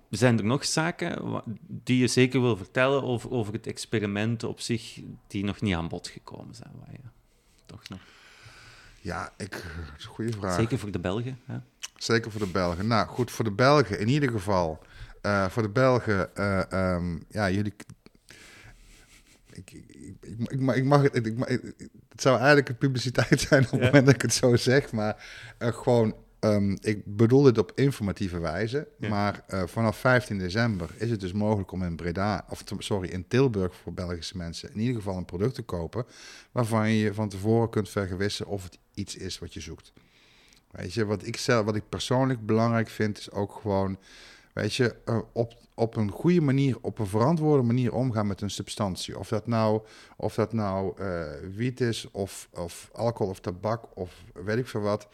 zijn er nog zaken die je zeker wil vertellen over, over het experiment op zich, die nog niet aan bod gekomen zijn? Waar je toch nog... Ja, ik, dat is een goede vraag. Zeker voor de Belgen. Hè? Zeker voor de Belgen. Nou, goed, voor de Belgen in ieder geval. Eh, voor de Belgen, eh, ehm, ja, jullie... Ik, ik, ik, ik, mag- ik mag het... Ik, het zou eigenlijk een publiciteit zijn op het Ja. moment dat ik het zo zeg, maar eh, gewoon... ehm, ik bedoel dit op informatieve wijze, Ja. maar vanaf 15 december is het dus mogelijk om in Breda, of sorry, in Tilburg voor Belgische mensen in ieder geval een product te kopen waarvan je van tevoren kunt vergewissen of het iets is wat je zoekt. Weet je, wat ik, zelf, wat ik persoonlijk belangrijk vind, is ook gewoon, weet je, eh, op, op een goede manier, op een verantwoorde manier omgaan met een substantie. Of dat nou, of dat nou eh, wiet is, of, of alcohol of tabak, of weet ik veel wat.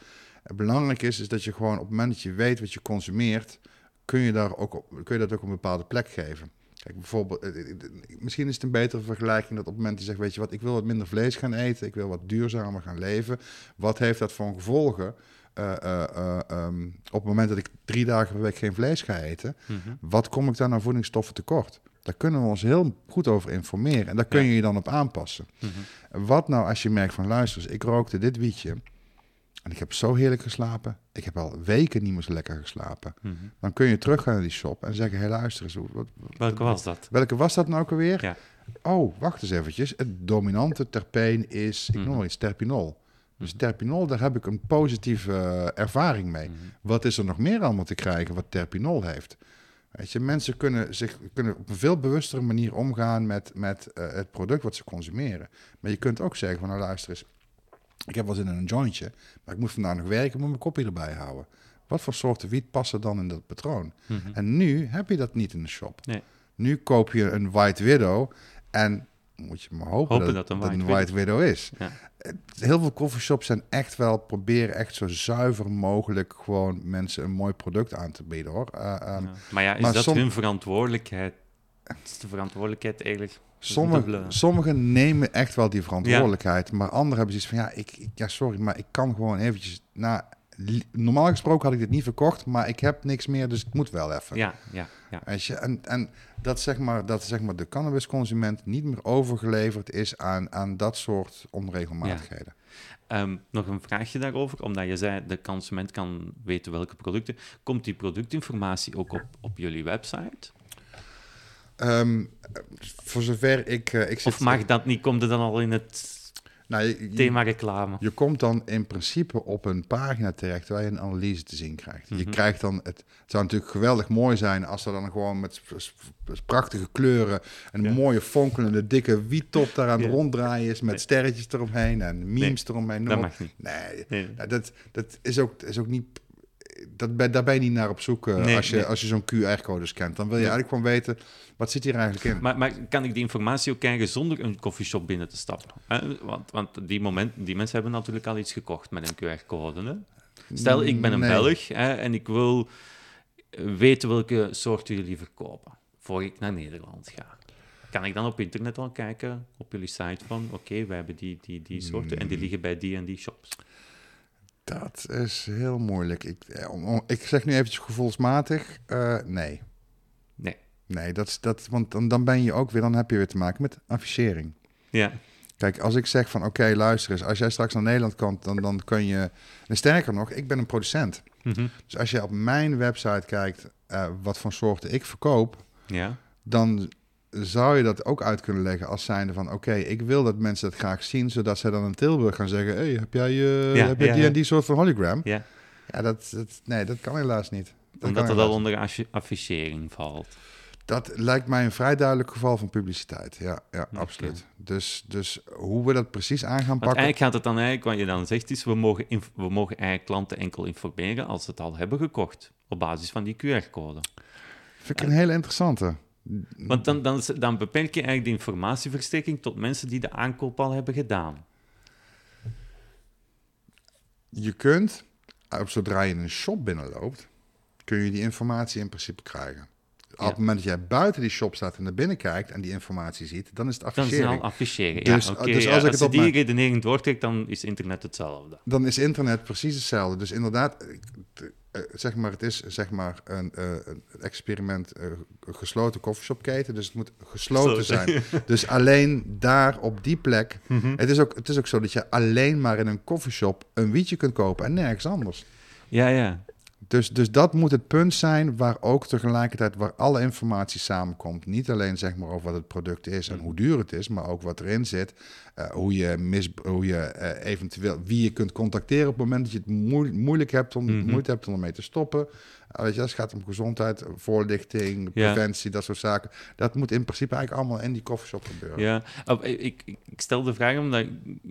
Belangrijk is, is dat je gewoon op het moment dat je weet wat je consumeert, kun je, daar ook op, kun je dat ook een bepaalde plek geven. Kijk, bijvoorbeeld, eh, misschien is het een betere vergelijking dat op het moment dat je zegt, weet je wat, ik wil wat minder vlees gaan eten, ik wil wat duurzamer gaan leven. Wat heeft dat voor gevolgen eh, eh, eh, ehm, op het moment dat ik drie dagen per week geen vlees ga eten, Mhm. wat kom ik dan aan voedingsstoffen tekort? Daar kunnen we ons heel goed over informeren en daar kun je je dan op aanpassen. Mhm. Wat nou als je merkt van luister, eens, ik rookte dit wietje en ik heb zo heerlijk geslapen. Ik heb al weken niet meer zo lekker geslapen. Mhm. Dan kun je teruggaan naar die shop en zeggen, hé luister eens, wat, Welke was dat? welke was dat nou ook alweer? Ja. Oh, wacht eens eventjes. Het dominante terpeen is, ik noem maar iets, terpinol. Dus terpinol, daar heb ik een positieve eh, ervaring mee. Mhm. Wat is er nog meer allemaal te krijgen wat terpinol heeft? Weet je, mensen kunnen, zich, kunnen op een veel bewustere manier omgaan met, met eh, het product wat ze consumeren. Maar je kunt ook zeggen van, nou luister eens, ik heb wel zin in een jointje, maar ik moet vandaag nog werken, moet mijn kopje erbij houden. Wat voor soorten wiet passen dan in dat patroon? Mhm. En nu heb je dat niet in de shop. Nee. Nu koop je een White Widow en moet je maar hopen, Hopen dat, dat een dat White een White Widow is. Ja. Het- Heel veel coffeeshops zijn echt wel proberen echt zo zuiver mogelijk gewoon mensen een mooi product aan te bieden hoor. Eh, ehm, Ja. Maar ja, is maar dat som- hun verantwoordelijkheid? Is de verantwoordelijkheid eigenlijk... Sommige, sommigen nemen echt wel die verantwoordelijkheid, maar anderen hebben zoiets van ja, ik, ik- ja, sorry, maar ik kan gewoon eventjes. Li- normaal gesproken had ik dit niet verkocht, maar ik heb niks meer, dus ik moet wel even. Ja, ja, ja. Weet je, en, en dat, zeg maar, dat zeg maar, de cannabisconsument niet meer overgeleverd is aan, aan dat soort onregelmatigheden. Ehm, nog een vraagje daarover, omdat je zei de consument kan weten welke producten. Komt die productinformatie ook op, op jullie website? Ehm, voor zover ik... eh, ik zit, Of mag dat niet? Komt er dan al in het nou, je, thema reclame? Je komt dan in principe op een pagina terecht waar je een analyse te zien krijgt. Je Mhm. krijgt dan, het, het zou natuurlijk geweldig mooi zijn als er dan gewoon met prachtige kleuren een Ja. mooie fonkelende dikke wiettop daar aan het Ja. ronddraaien is met Nee. sterretjes eromheen en memes eromheen. Dat mag niet. Nee, Nee. nou, dat, dat is, ook, is ook niet. Dat ben, daar ben je niet naar op zoek eh, Nee, als je, nee. als je zo'n QR-code scant. Dan wil je eigenlijk gewoon weten, wat zit hier eigenlijk in? Maar, maar kan ik die informatie ook krijgen zonder een koffieshop binnen te stappen? Want, want die, moment, die mensen hebben natuurlijk al iets gekocht met een QR-code. Stel, ik ben een Nee. Belg hè, en ik wil weten welke soorten jullie verkopen voor ik naar Nederland ga. Kan ik dan op internet al kijken, op jullie site van, oké, wij hebben die, die, die soorten en die Mm. liggen bij die en die shops. Dat is heel moeilijk. Ik, eh, ik zeg nu eventjes gevoelsmatig, eh, nee. Nee. Nee, dat, is- dat, want dan, dan ben je ook weer, dan heb je weer te maken met affichering. Ja, Kijk, als ik zeg van oké, luister eens, als jij straks naar Nederland komt, dan, dan kun je. En sterker nog, ik ben een producent. Mhm. Dus als je op mijn website kijkt eh, wat voor soorten ik verkoop, ja. dan zou je dat ook uit kunnen leggen als zijnde van oké, ik wil dat mensen dat graag zien, zodat zij dan in Tilburg gaan zeggen, hey, heb jij, Ja, heb jij ja, die ja. en die soort van hologram? ja. Ja, dat, dat, nee, dat kan helaas niet. Dat omdat helaas al onder affi- affichering valt. Dat lijkt mij een vrij duidelijk geval van publiciteit. Ja, ja absoluut. Dus, dus hoe we dat precies aan gaan Want pakken. eigenlijk gaat het dan eigenlijk, wat je dan zegt, is we mogen, we mogen eigenlijk klanten enkel informeren als ze het al hebben gekocht, op basis van die QR-code. Vind ik een hele interessante. Want dan, dan, dan beperk je eigenlijk de informatieverstrekking tot mensen die de aankoop al hebben gedaan. Je kunt, eh, zodra je een shop binnenloopt, kun je die informatie in principe krijgen. Op het moment dat jij buiten die shop staat en naar binnen kijkt en die informatie ziet, dan is het Dan is het al afficheren. Dus- ja, dus ja, als ik als het je op die mijn- redenering doortrekt, dan is internet hetzelfde. Dan is internet precies hetzelfde. Dus inderdaad, eh, zeg maar, het is zeg maar een, eh, een experiment, eh, een gesloten koffieshopketen. Dus het moet gesloten Gesloten. zijn. Dus alleen daar op die plek. Het, is ook, het is ook zo dat je alleen maar in een koffieshop een wietje kunt kopen en nergens anders. Ja, ja. Dus, dus dat moet het punt zijn waar ook tegelijkertijd waar alle informatie samenkomt. Niet alleen zeg maar over wat het product is en Mm. hoe duur het is, maar ook wat erin zit. eh, hoe je, mis, hoe je eh, eventueel wie je kunt contacteren op het moment dat je het moe- moeilijk hebt om Mhm. moeite hebt om ermee te stoppen. Eh, weet je, als het gaat om gezondheid, voorlichting, Ja. preventie, dat soort zaken. Dat moet in principe eigenlijk allemaal in die koffieshop gebeuren. Ja, Oh, ik, ik, ik stel de vraag omdat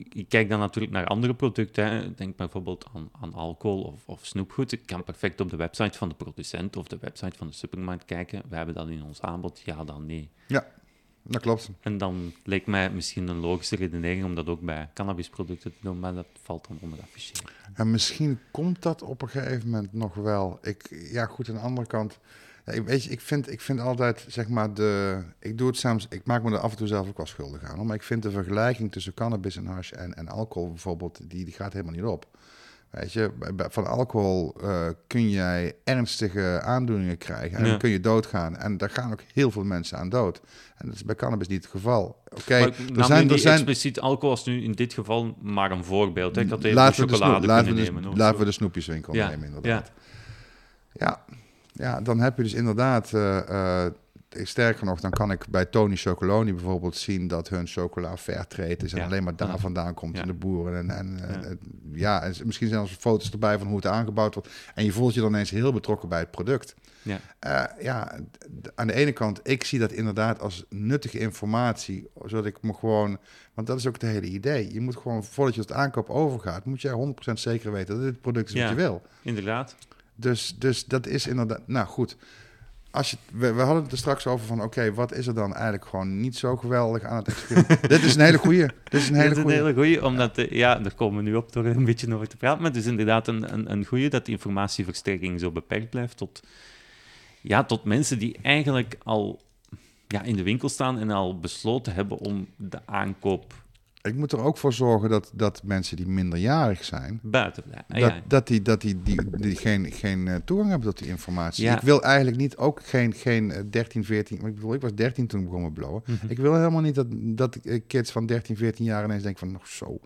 ik, kijk dan natuurlijk naar andere producten. Hè. Denk bijvoorbeeld aan, aan alcohol of, of snoepgoed. Ik kan perfect op de website van de producent of de website van de supermarkt kijken. We hebben dat in ons aanbod, ja dan nee. Dat klopt. En dan leek mij misschien een logische redenering om dat ook bij cannabisproducten te doen, maar dat valt dan onder affichering. En misschien komt dat op een gegeven moment nog wel. Ik, ja, goed, aan de andere kant. Ja, ik, weet je, ik vind, ik vind altijd, zeg maar, de. Ik doe het soms. Ik maak me er af en toe zelf ook wel schuldig aan. hoor, Maar ik vind de vergelijking tussen cannabis en hash en, en alcohol bijvoorbeeld, die, die gaat helemaal niet op. Weet je, van alcohol eh, kun jij ernstige aandoeningen krijgen en Ja. dan kun je doodgaan. En daar gaan ook heel veel mensen aan dood. En dat is bij cannabis niet het geval. Oké, er zijn, er zijn, expliciet alcohol als nu in dit geval maar een voorbeeld. Hè? Ik had even laten, de, chocolade we kunnen de, nemen. laten we de snoepjeswinkel Ja, nemen, inderdaad. Ja. Ja, dan heb je dus inderdaad... eh, eh, sterker nog, dan kan ik bij Tony Chocoloni bijvoorbeeld zien... dat hun chocola fairtrade is en Ja. alleen maar daar vandaan komt Ja. in de boeren. En, en, Ja. ja. ja, en misschien zijn er foto's erbij van hoe het aangebouwd wordt. En je voelt je dan ineens heel betrokken bij het product. Ja. Eh, ja, aan de ene kant, ik zie dat inderdaad als nuttige informatie, zodat ik me gewoon, want dat is ook het hele idee. Je moet gewoon, voordat je het aankoop overgaat, moet je 100% zeker weten dat dit product is Ja. wat je wil. Inderdaad. Dus, dus dat is inderdaad, nou goed. Als je, we, we hadden het er straks over van, oké, wat is er dan eigenlijk gewoon niet zo geweldig aan het experiment? Dit is een hele goeie. Dit is een hele dat is een goeie. hele goeie, omdat, eh, ja, daar komen we nu op door een beetje over te praten, maar het is inderdaad een, een, een goeie dat die informatieverstrekking zo beperkt blijft tot, ja, tot mensen die eigenlijk al ja, in de winkel staan en al besloten hebben om de aankoop Ik moet er ook voor zorgen dat, dat mensen die minderjarig zijn, buiten dat, ja. dat die, dat die, die, die geen, geen eh, toegang hebben tot die informatie. Ja. Ik wil eigenlijk niet ook geen, geen eh, 13, 14... maar Ik bedoel, ik was 13 toen ik begon met blowen. Mhm. Ik wil helemaal niet dat, dat eh, kids van 13, 14 jaar ineens denken van... nog zo,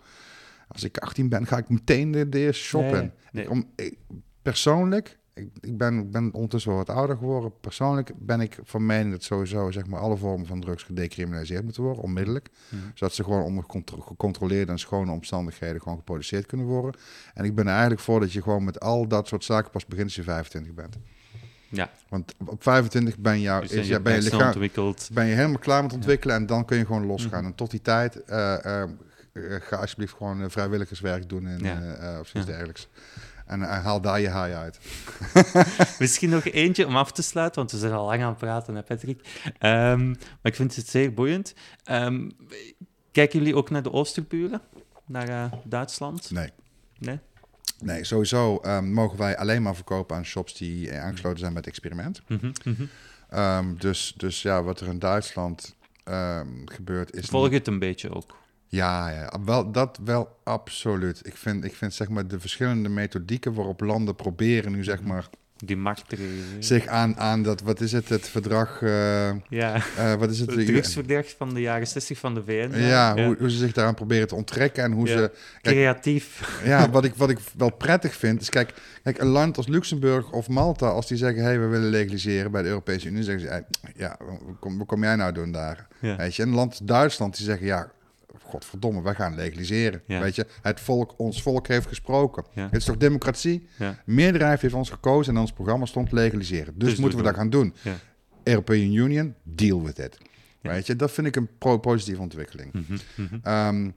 als ik 18 ben, ga ik meteen de, de eerste shop in. nee. Om, ik- persoonlijk, ik, ik, ben, ik ben ondertussen wat ouder geworden. Persoonlijk ben ik van mening dat sowieso zeg maar, alle vormen van drugs gedecriminaliseerd moeten worden, onmiddellijk. Mhm. Zodat ze gewoon onder contro- gecontroleerde en schone omstandigheden gewoon geproduceerd kunnen worden. En ik ben er eigenlijk voor dat je gewoon met al dat soort zaken pas begint als je 25 bent. Ja, Want op 25 ben, jou, dus is, je ben, je lichaam, ontwikkeld. ben je helemaal klaar met ontwikkelen en dan kun je gewoon losgaan. Mhm. En tot die tijd eh, eh, ga alsjeblieft gewoon eh, vrijwilligerswerk doen en, Ja. of zoiets Ja. dergelijks. En haal daar je haai uit. Misschien nog eentje om af te sluiten, want we zijn al lang aan het praten, hè, Patrick. Ehm, maar ik vind het zeer boeiend. Ehm, kijken jullie ook naar de Oosterburen? Naar eh, Duitsland? Nee. Nee? Nee, sowieso ehm, mogen wij alleen maar verkopen aan shops die eh, aangesloten zijn met het experiment. Mhm, mhm. Dus, dus ja, wat er in Duitsland gebeurt is... Volg het een beetje ook. Ja, ja wel, dat wel absoluut. Ik vind, ik vind zeg maar de verschillende methodieken waarop landen proberen nu zeg maar Die markt. zich aan, aan dat, wat is het, het verdrag, eh, Ja, eh, wat is het? het drugsverdrag van de jaren 60 van de VN. ja, Hoe, hoe ze zich daaraan proberen te onttrekken en hoe Ja. ze... Kijk, Creatief. ja, wat ik, wat ik wel prettig vind, is kijk, kijk, een land als Luxemburg of Malta, als die zeggen, hé, hey, we willen legaliseren bij de Europese Unie, zeggen ze, hey, ja, wat kom, wat kom jij nou doen daar? Weet je, en een land als Duitsland, die zeggen, ja, godverdomme, wij gaan legaliseren. Ja. Weet je, het volk, ons volk heeft gesproken. Ja. Het is toch democratie? Ja. De meerderheid heeft ons gekozen en ons programma stond legaliseren. Dus, Dus moeten we dat gaan doen. European Union, deal with it. Weet je, dat vind ik een pro positieve ontwikkeling. Mhm, mhm. Ehm,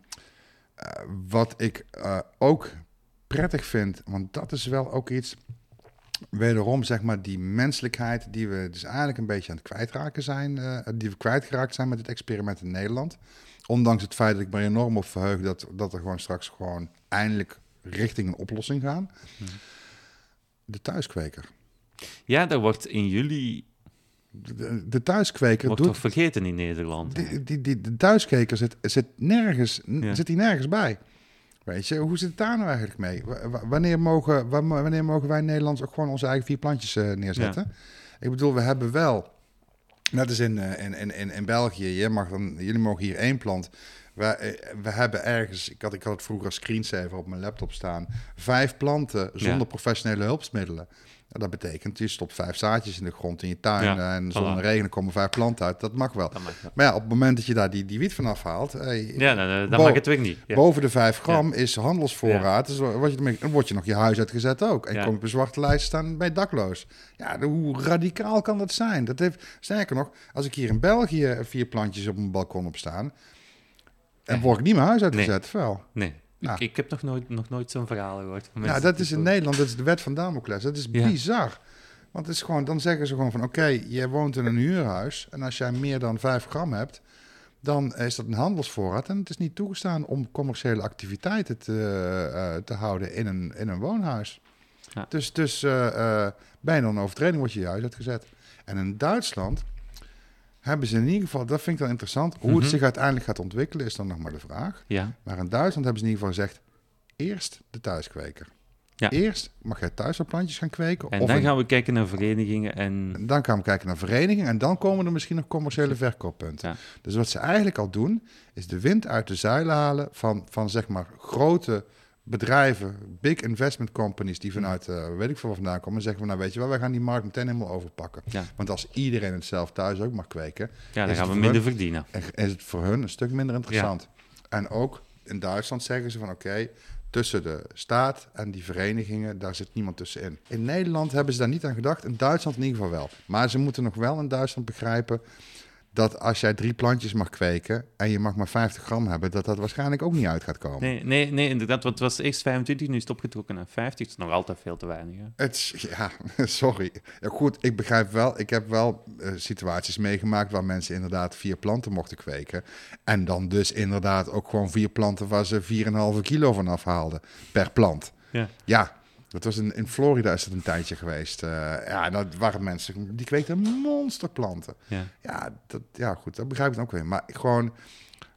eh, wat ik eh, ook prettig vind, want dat is wel ook iets, wederom zeg maar die menselijkheid die we dus eigenlijk een beetje aan het kwijtraken zijn, eh, die we kwijtgeraakt zijn met het experiment in Nederland. Ondanks het feit dat ik me enorm op verheug dat, dat er gewoon straks gewoon eindelijk richting een oplossing gaan. Mhm. De thuiskweker. Ja, dat wordt in juli De, de thuiskweker wordt doet toch vergeten in Nederland. Die, die, die, de thuiskijker zit, zit, nergens, Ja. zit die nergens bij. Weet je, hoe zit het daar nou eigenlijk mee? W- wanneer, mogen, wa- wanneer mogen wij Nederlands ook gewoon onze eigen vier plantjes eh, neerzetten? Ik bedoel, we hebben wel, net in, eh, in, in, in, in België, je mag dan, jullie mogen hier één plant. We, eh, we hebben ergens, ik had, ik had het vroeger als screensaver op mijn laptop staan, vijf planten zonder Ja. professionele hulpsmiddelen. En dat betekent, je stopt vijf zaadjes in de grond in je tuin Ja, en voilà. zonder regen komen vijf planten uit. Dat mag wel. Dat mag wel. Maar ja, op het moment dat je daar die, die wiet van afhaalt, eh, Ja, dan, dan Bo- mag het weer niet. Ja. boven de 5 gram is handelsvoorraad. Dus wat je dan word je nog je huis uitgezet ook. En kom je op een zwarte lijst staan bij dakloos. Ja, hoe radicaal kan dat zijn? Dat heeft, sterker nog, als ik hier in België vier plantjes op mijn balkon op staan, en Nee. word ik niet mijn huis uitgezet. Wel. Nee, Nou. ik, ik heb nog nooit, nog nooit zo'n verhaal gehoord. van Ja, mensen dat is in Nederland, dat is de wet van Damocles. Dat is Ja. bizar. Want het is gewoon, dan zeggen ze gewoon van, oké, je woont in een huurhuis en als jij meer dan 5 gram hebt, dan is dat een handelsvoorraad en het is niet toegestaan om commerciële activiteiten te, eh, te houden in een, in een woonhuis. Ja. Dus, dus eh, eh, bij een overtreding wordt je je huis uitgezet. En in Duitsland hebben ze in ieder geval, dat vind ik dan interessant, hoe Mhm. het zich uiteindelijk gaat ontwikkelen is dan nog maar de vraag. Ja, Maar in Duitsland hebben ze in ieder geval gezegd, eerst de thuiskweker. Ja. Eerst mag jij thuis wat plantjes gaan kweken. En of dan gaan we kijken naar verenigingen en... dan gaan we kijken naar verenigingen en dan komen er misschien nog commerciële verkooppunten. Ja. Dus wat ze eigenlijk al doen, is de wind uit de zeilen halen van, van zeg maar grote bedrijven, big investment companies die vanuit, eh, weet ik veel waar vandaan komen, en zeggen van nou weet je wel, wij gaan die markt meteen helemaal overpakken. Ja. Want als iedereen het zelf thuis ook mag kweken, Ja, dan gaan we minder verdienen. is het voor hun een stuk minder interessant. En ook in Duitsland zeggen ze van oké, tussen de staat en die verenigingen, daar zit niemand tussenin. In Nederland hebben ze daar niet aan gedacht, in Duitsland in ieder geval wel. Maar ze moeten nog wel in Duitsland begrijpen dat als jij drie plantjes mag kweken en je mag maar 50 gram hebben, dat dat waarschijnlijk ook niet uit gaat komen. Nee, nee, nee, inderdaad, want het was eerst 25, nu is het opgetrokken naar 50. Het is nog altijd veel te weinig. Hè? Het, is- ja, sorry. Ja, goed, ik begrijp wel. Ik heb wel eh, situaties meegemaakt waar mensen inderdaad vier planten mochten kweken. En dan dus inderdaad ook gewoon vier planten waar ze 4,5 kilo van afhaalden per plant. Ja. Ja, dat was in, in Florida is dat een tijdje geweest. Eh, ja, en dat waren mensen, die kweekten monsterplanten. Ja. Ja, dat, ja, goed, dat begrijp ik dan ook weer. Maar gewoon,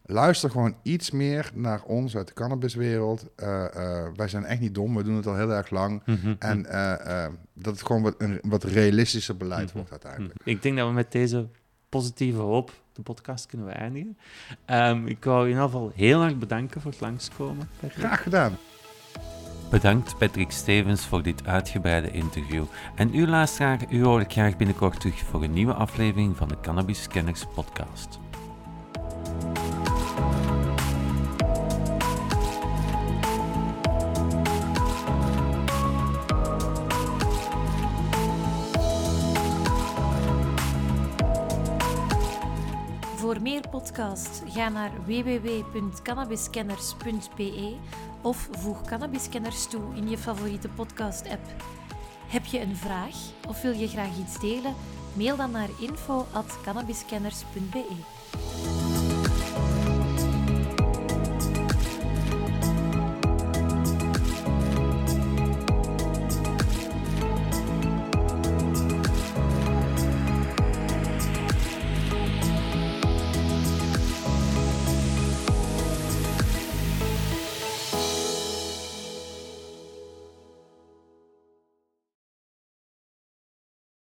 luister gewoon iets meer naar ons uit de cannabiswereld. Eh, eh, wij zijn echt niet dom, we doen het al heel erg lang. Mhm, En eh, dat het gewoon wat, een wat realistischer beleid Mhm. wordt uiteindelijk. Ik denk dat we met deze positieve hoop de podcast kunnen we eindigen. Ehm, ik wou je in ieder geval heel erg bedanken voor het langskomen. Patrick. Graag gedaan. Bedankt Patrick Stevens voor dit uitgebreide interview. En u luisteraar, u hoor ik graag binnenkort terug voor een nieuwe aflevering van de Cannabis Scanners podcast. Voor meer podcasts ga naar www.cannabiscanners.be of voeg Cannabiscanners toe in je favoriete podcast-app. Heb je een vraag of wil je graag iets delen? Mail dan naar info.cannabiscanners.be.